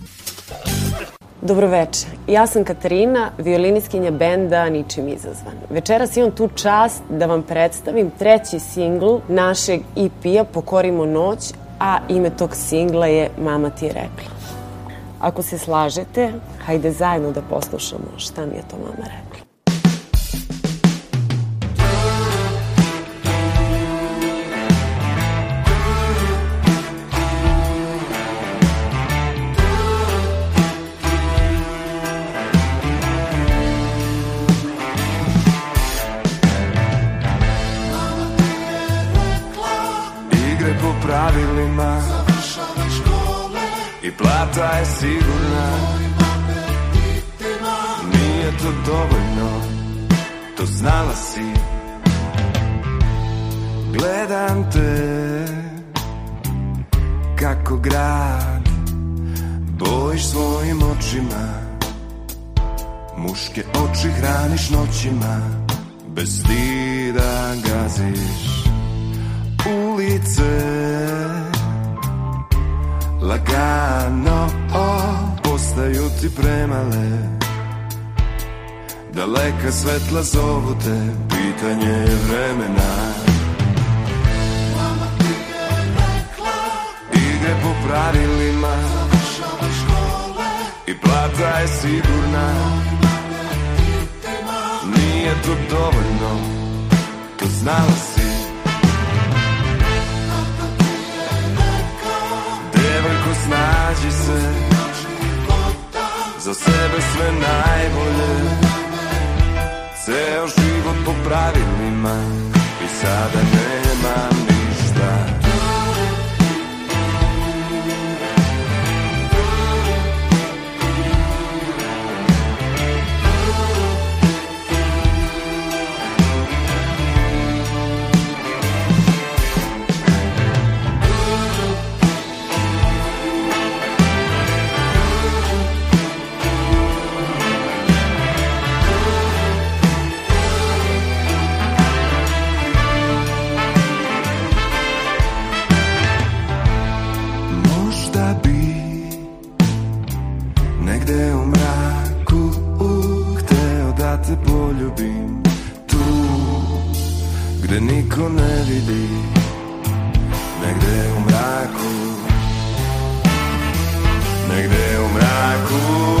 Dobroveče, ja sam Katarina, violiniskinja benda Ničim izazvan. Večeras imam tu čast da vam predstavim treći singl našeg EP-a Pokorimo noć, a ime tog singla je Mama ti je rekla. Ako se slažete, hajde zajedno da poslušamo šta mi je to mama rekla. Plata je sigurna. Nije to dovoljno To znala si. Gledam te Kako grad Bojiš svojim očima. Muške oči hraniš noćima Bez stida gaziš ulice Lagano postaju ti premale. Daleka svetla zovu te, pitanje je vremena. Igre po pravilima. I plata je sigurna. Nije to dovoljno, to znala si Snađi se. Za sebe sve najbolje. Ceo život po pravilima I sada nemam gde niko ne vidi negde u mraku. Negde u mraku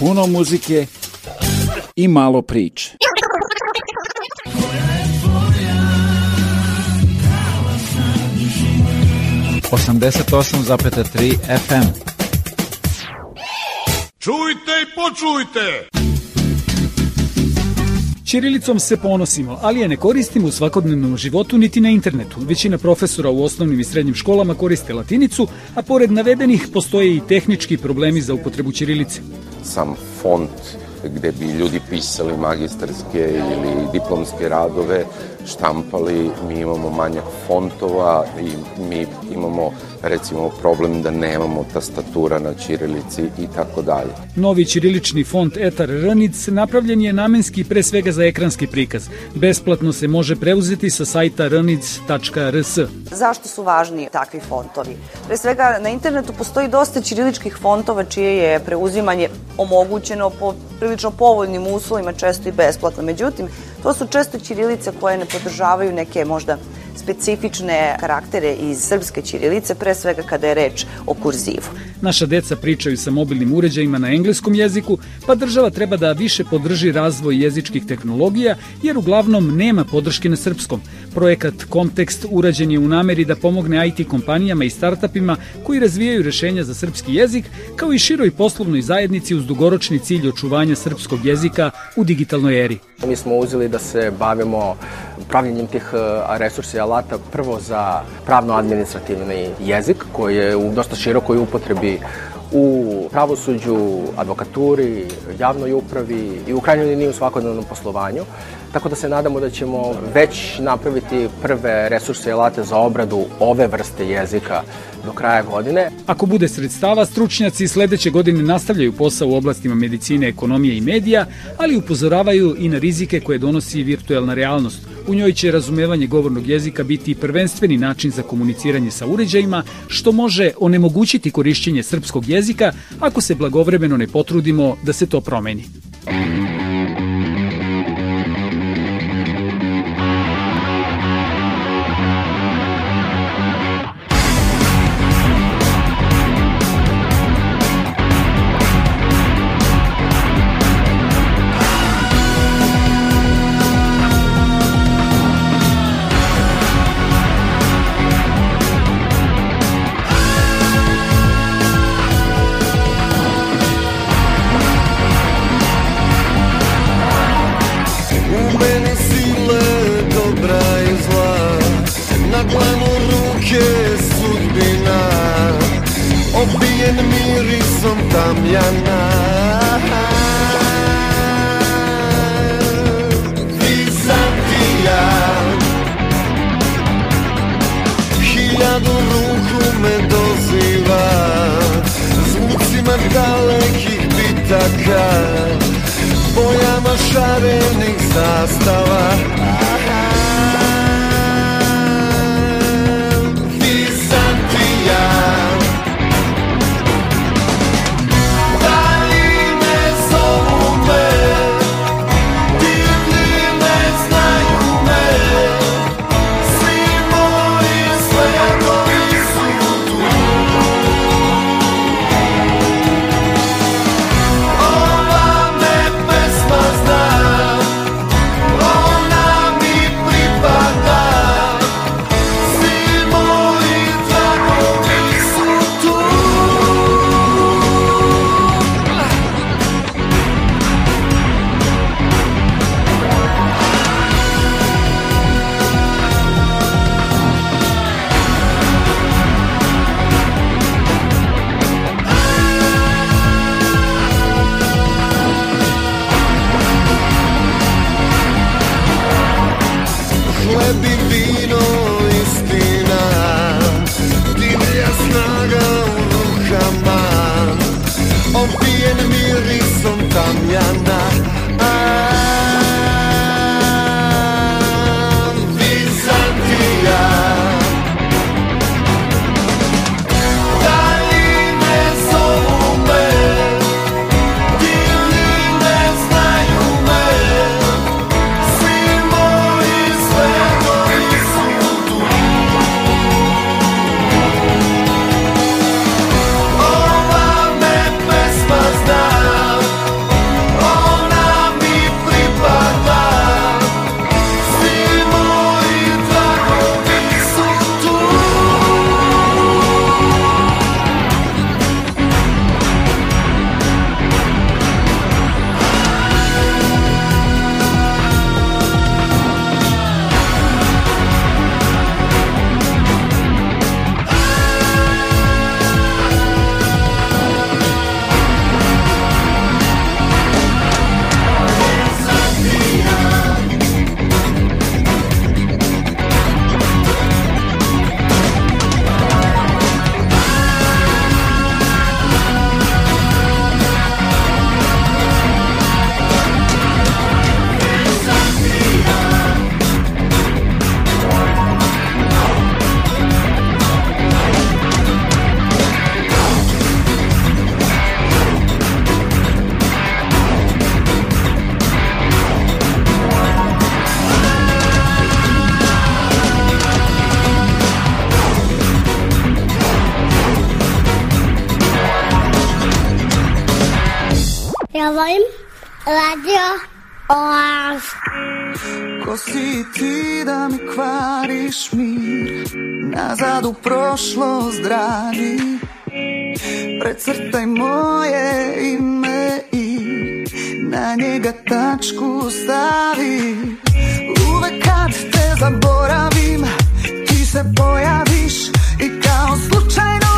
puno muzike i malo priče. Osamdeset osam zapeta tri FM. Čujte i počujte! Ćirilicom se ponosimo, ali je ne koristimo u svakodnevnom životu niti na internetu. Većina profesora u osnovnim i srednjim školama koriste latinicu, a pored navedenih postoje i tehnički problemi za upotrebu ćirilice sam font gde bi ljudi pisali magistarske ili diplomske radove, štampali, mi imamo manjak fontova i mi imamo recimo problem da nemamo tastatura na ćirilici i tako dalje. Novi ćirilični font Etar Ranic napravljen je namenski pre svega za ekranski prikaz. Besplatno se može preuzeti sa sajta ranic.rs. Zašto su važni takvi fontovi? Pre svega na internetu postoji dosta ćiriličkih fontova čije je preuzimanje omogućeno po prilično povoljnim uslovima, često i besplatno. Međutim, to su često ćirilice koje ne podržavaju neke možda specifične karaktere iz srpske ćirilice, pre svega kada je reč o kurzivu. Naša deca pričaju sa mobilnim uređajima na engleskom jeziku, pa država treba da više podrži razvoj jezičkih tehnologija, jer uglavnom nema podrške na srpskom. Projekat Kontekst urađen je u nameri da pomogne IT kompanijama i startupima koji razvijaju rešenja za srpski jezik, kao i široj poslovnoj zajednici uz dugoročni cilj očuvanja srpskog jezika u digitalnoj eri. Mi smo uzeli da se bavimo pravljenjem tih resursa i alata prvo za pravno-administrativni jezik koji je u dosta širokoj upotrebi u pravosuđu, advokaturi, javnoj upravi i u krajnjoj liniji u svakodnevnom poslovanju. Tako da se nadamo da ćemo već napraviti prve resurse i alate za obradu ove vrste jezika do kraja godine. Ako bude sredstava, stručnjaci sledeće godine nastavljaju posao u oblastima medicine, ekonomije i medija, ali upozoravaju i na rizike koje donosi virtuelna realnost. U njoj će razumevanje govornog jezika biti prvenstveni način za komuniciranje sa uređajima, što može onemogućiti korišćenje srpskog jezika ako se blagovremeno ne potrudimo da se to promeni. Nazad u prošlost dragi Precrtaj moje ime i Na njega tačku stavi. Uvek kad te zaboravim Ti se pojaviš I kao slučajno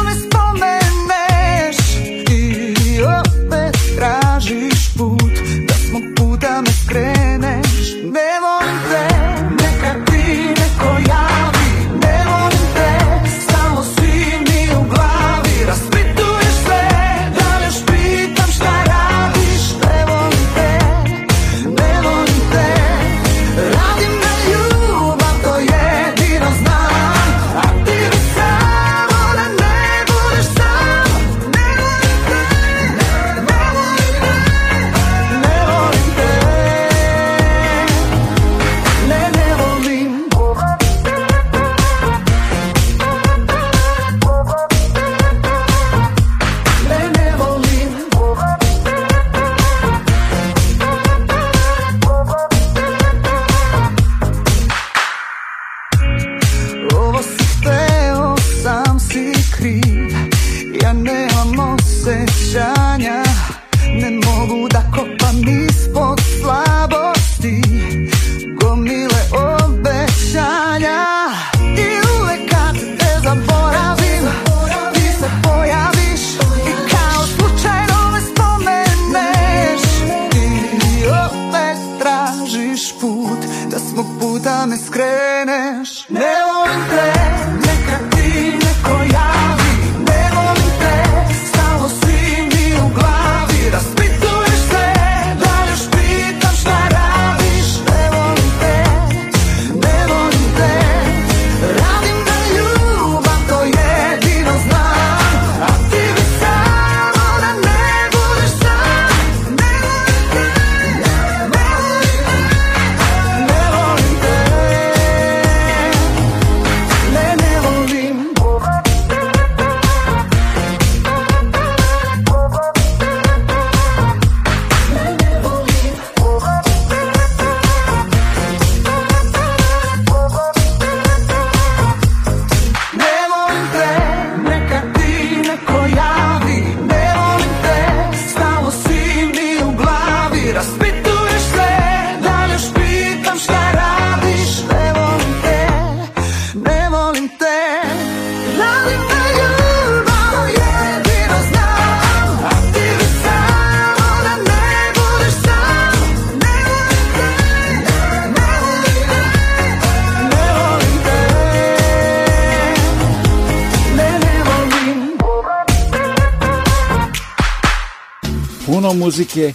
muzike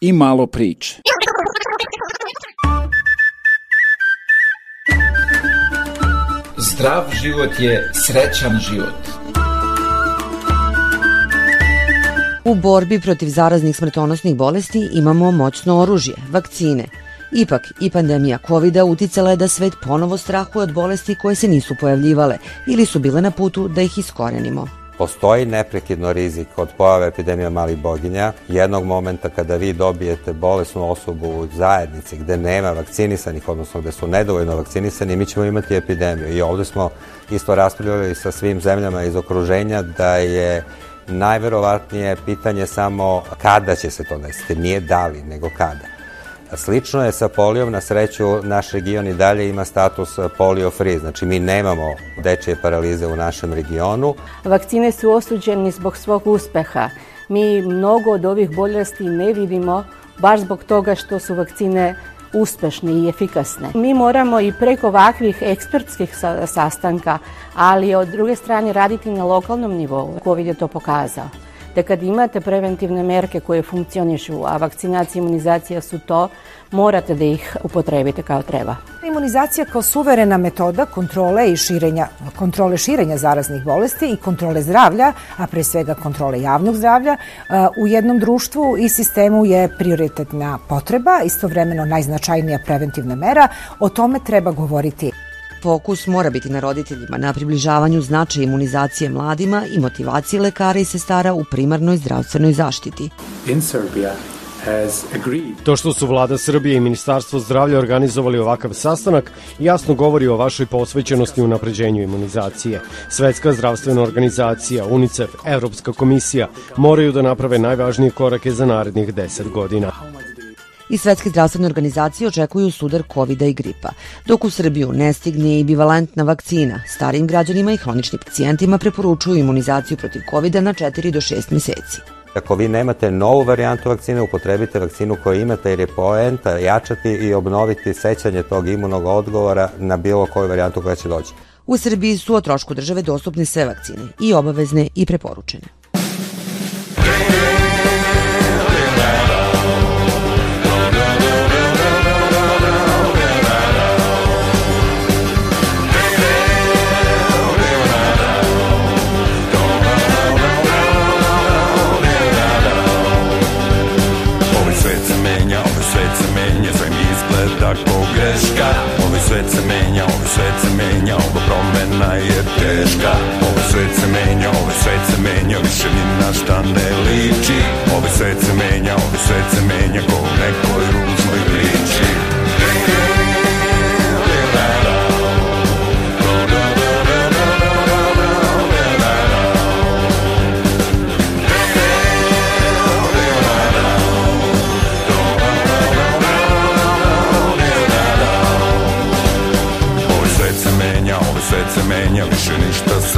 i malo priče. Zdrav život je srećan život. U borbi protiv zaraznih smrtonosnih bolesti imamo moćno oružje, vakcine. Ipak, i pandemija covid uticala je da svet ponovo strahuje od bolesti koje se nisu pojavljivale ili su bile na putu da ih iskorenimo. Postoji neprekidno rizik od pojave epidemija malih boginja. Jednog momenta kada vi dobijete bolesnu osobu u zajednici gde nema vakcinisanih, odnosno gde su nedovoljno vakcinisani, mi ćemo imati epidemiju. I ovde smo isto raspravljali sa svim zemljama iz okruženja da je najverovatnije pitanje samo kada će se to desiti. Nije da li, nego kada. Slično je sa polijom, na sreću naš region i dalje ima status polio free, znači mi nemamo dečije paralize u našem regionu. Vakcine su osuđeni zbog svog uspeha. Mi mnogo od ovih bolesti ne vidimo baš zbog toga što su vakcine uspešne i efikasne. Mi moramo i preko ovakvih ekspertskih sa- sastanka, ali od druge strane raditi na lokalnom nivou. COVID je to pokazao da kad imate preventivne merke koje funkcionišu, a vakcinacija i imunizacija su to, morate da ih upotrebite kao treba. Imunizacija kao suverena metoda kontrole i širenja, kontrole širenja zaraznih bolesti i kontrole zdravlja, a pre svega kontrole javnog zdravlja, u jednom društvu i sistemu je prioritetna potreba, istovremeno najznačajnija preventivna mera. O tome treba govoriti. Fokus mora biti na roditeljima, na približavanju značaja imunizacije mladima i motivacije lekara i sestara u primarnoj zdravstvenoj zaštiti. In Serbia, To što su vlada Srbije i Ministarstvo zdravlja organizovali ovakav sastanak jasno govori o vašoj posvećenosti u napređenju imunizacije. Svetska zdravstvena organizacija, UNICEF, Evropska komisija moraju da naprave najvažnije korake za narednih 10 godina i Svetske zdravstvene organizacije očekuju sudar covid i gripa, dok u Srbiju ne stigne i bivalentna vakcina. Starim građanima i hroničnim pacijentima preporučuju imunizaciju protiv covid na 4 do 6 meseci. Ako vi nemate novu varijantu vakcine, upotrebite vakcinu koju imate jer je poenta jačati i obnoviti sećanje tog imunog odgovora na bilo koju varijantu koja će doći. U Srbiji su o trošku države dostupne sve vakcine, i obavezne i preporučene. Menja, ova promena je teška. Ovaj svet se menja, ovaj svet se menja, više ni na šta ne liči. Ovaj svet se menja, ovaj svet se menja, ko u nekoj ružnoj priči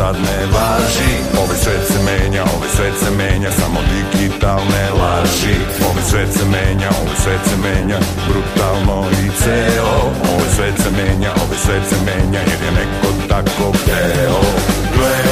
ništa sad ne važi Ovaj svet se menja, ovaj svet se menja, samo digitalne laži. Ovaj svet se menja, ovaj svet se menja, brutalno i ceo. Ovaj svet se menja, ovaj svet se menja, jer je neko tako hteo. Gle,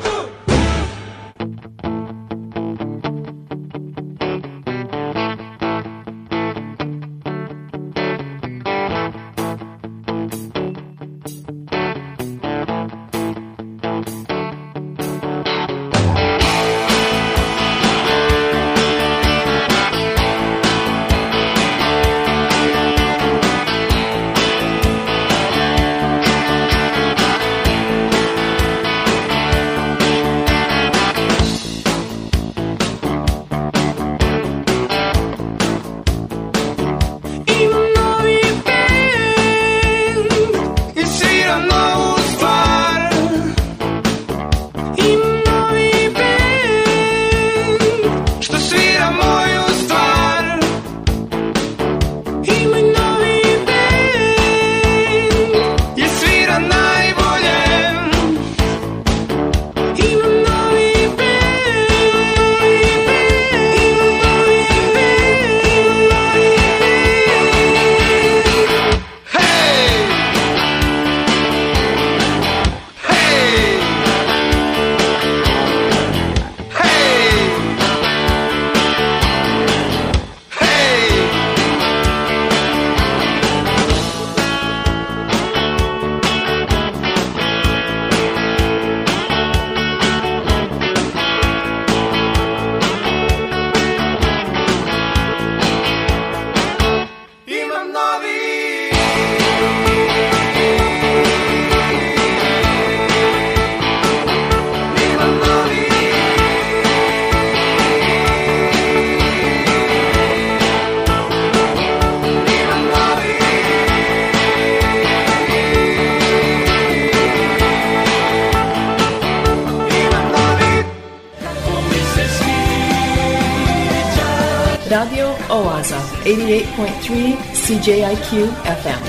88.3 CJIQ FM.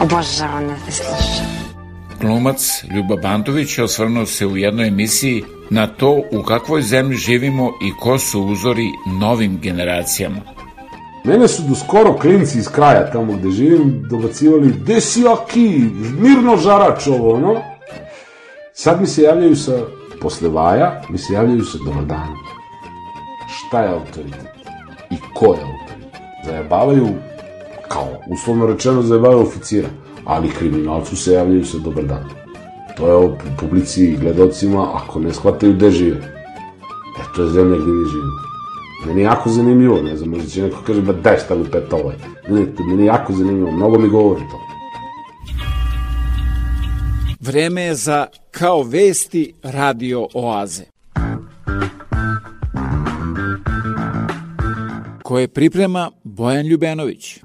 Obožavam da te slušam. Glumac Ljuba Bandović je osvrnuo se u jednoj emisiji na to u kakvoj zemlji živimo i ko su uzori novim generacijama. Mene su do skoro klinci iz kraja tamo gde živim dobacivali gde si aki, mirno žarač ovo, no? Sad mi se javljaju sa posle vaja mi se javljaju sa dobar dan. Šta je autoritet? I ko je autoritet? Zajebavaju, kao uslovno rečeno, zajebavaju oficira, ali kriminalcu se javljaju sa dobar dan. To je o publici i gledocima, ako ne shvataju gde žive. E, to je zemlja gde mi živimo. Meni je jako zanimljivo, ne znam, možda će neko kaže, ba daj šta mi peta ovaj. Ne, meni je jako zanimljivo, mnogo mi govori to. Vreme je za Kao vesti radio oaze. Koje priprema Bojan Ljubenović.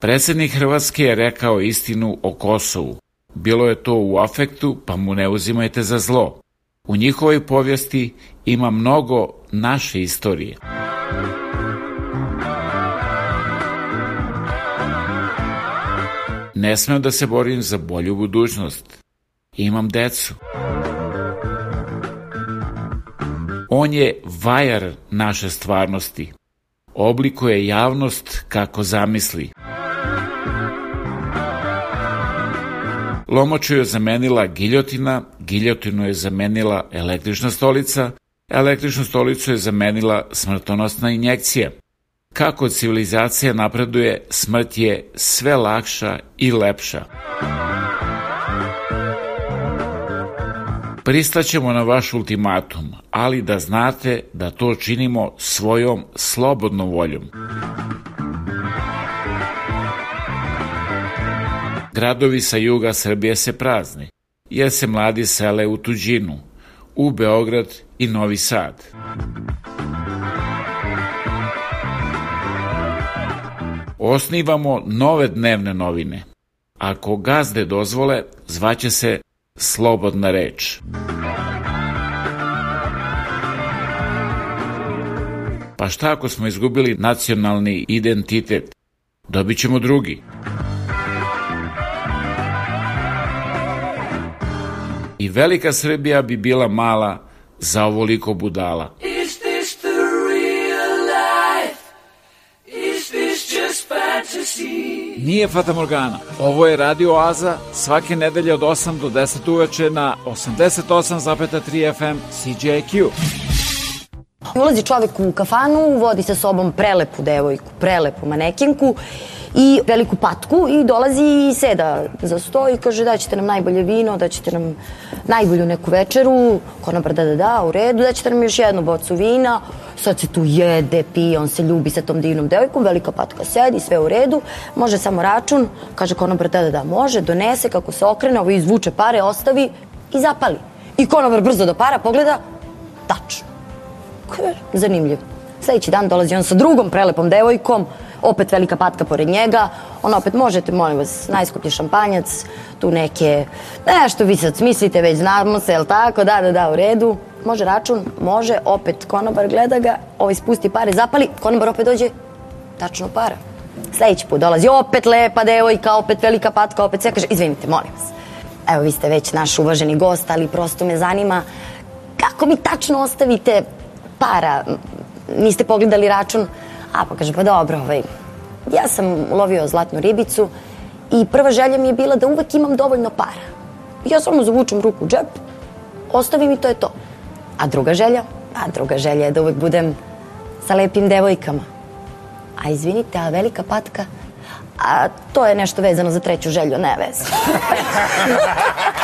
Predsednik Hrvatske je rekao istinu o Kosovu. Bilo je to u afektu, pa mu ne uzimajte za zlo. U njihovoj povijesti ima mnogo naše istorije. Ne smem da se borim za bolju budućnost. Imam decu. On je vajar naše stvarnosti. Oblikuje javnost kako zamisli. Lomoču je zamenila giljotina, giljotinu je zamenila električna stolica, električnu stolicu je zamenila smrtonosna injekcija – Kako civilizacija napreduje, smrt je sve lakša i lepša. Pristaćemo na vaš ultimatum, ali da znate da to činimo svojom slobodnom voljom. Gradovi sa juga Srbije se prazni, jer se mladi sele u tuđinu, u Beograd i Novi Sad. Osnivamo nove dnevne novine. Ako gazde dozvole, zvaće se Slobodna reč. Pa šta ako smo izgubili nacionalni identitet? Dobit ćemo drugi. I velika Srbija bi bila mala za ovoliko budala. Nije Fata Morgana. Ovo je Radio Oaza svake nedelje od 8 do 10 uveče na 88,3 FM CJQ. Ulazi čovek u kafanu, vodi sa sobom prelepu devojku, prelepu manekinku i veliku patku i dolazi i seda za sto i kaže da ćete nam najbolje vino, da ćete nam najbolju neku večeru, konobar da da da, u redu, da ćete nam još jednu bocu vina, sad se tu jede, pije, on se ljubi sa tom divnom devojkom, velika patka sedi, sve u redu, može samo račun, kaže konobar da da da, može, donese, kako se okrene, ovo izvuče pare, ostavi i zapali. I konobar brzo do para pogleda, tačno. Zanimljivo. Sledeći dan dolazi on sa drugom prelepom devojkom, opet velika patka pored njega, on opet možete, molim vas, najskuplji šampanjac, tu neke, nešto vi sad smislite, već znamo se, jel tako, da, da, da, u redu, može račun, može, opet konobar gleda ga, ovaj spusti pare, zapali, konobar opet dođe, tačno para. Sledeći put dolazi opet lepa devojka, opet velika patka, opet sve kaže, izvinite, molim vas. Evo, vi ste već naš uvaženi gost, ali prosto me zanima kako mi tačno ostavite para, niste pogledali račun, A pa kaže, pa dobro, ovaj, ja sam lovio zlatnu ribicu i prva želja mi je bila da uvek imam dovoljno para. Ja samo zavučem ruku u džep, ostavim i to je to. A druga želja? A druga želja je da uvek budem sa lepim devojkama. A izvinite, a velika patka? A to je nešto vezano za treću želju, ne veze. *laughs*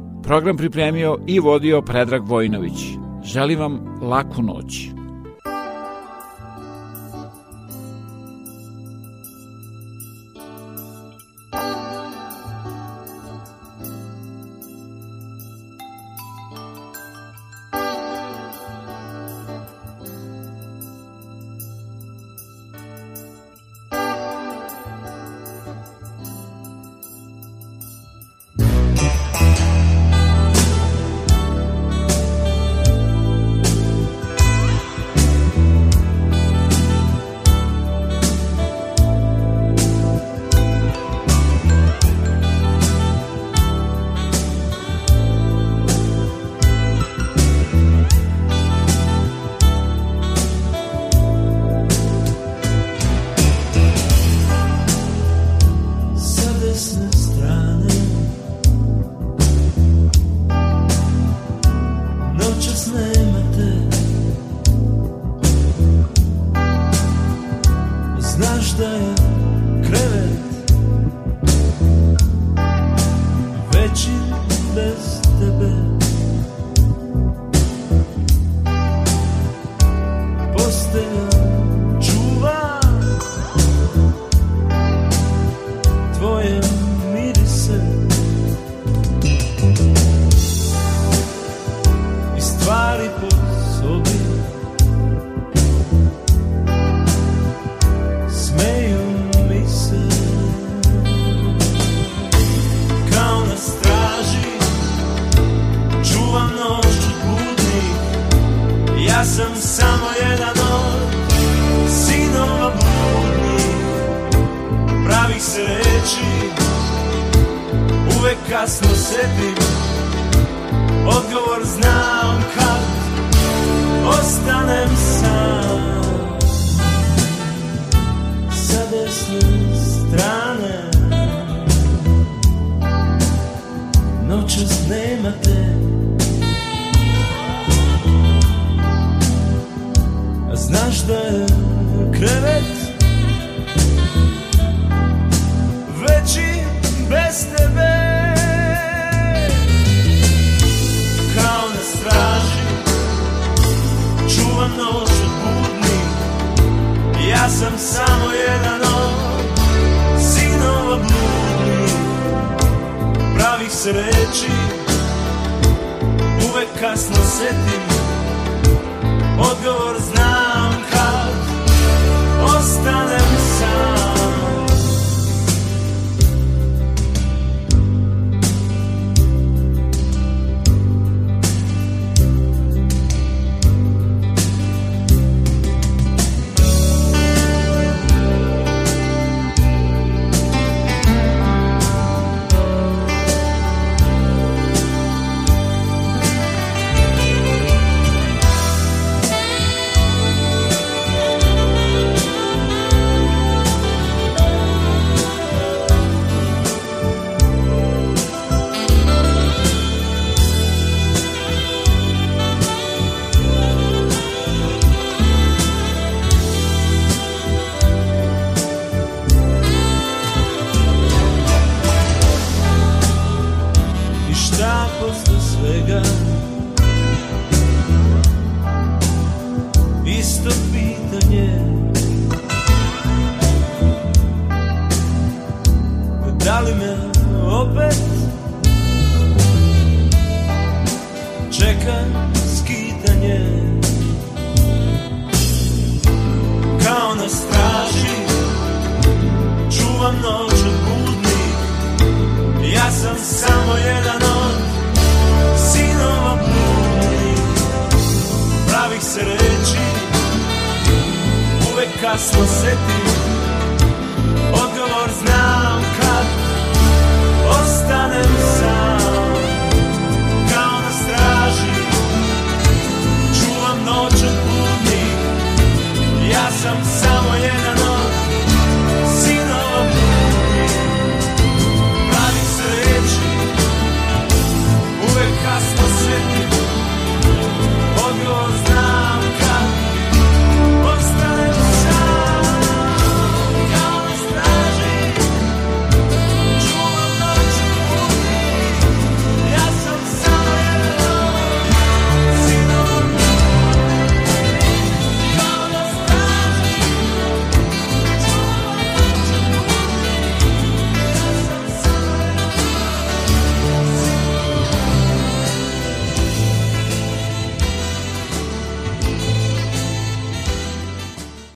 Program pripremio i vodio Predrag Vojnović. Želim vam laku noć.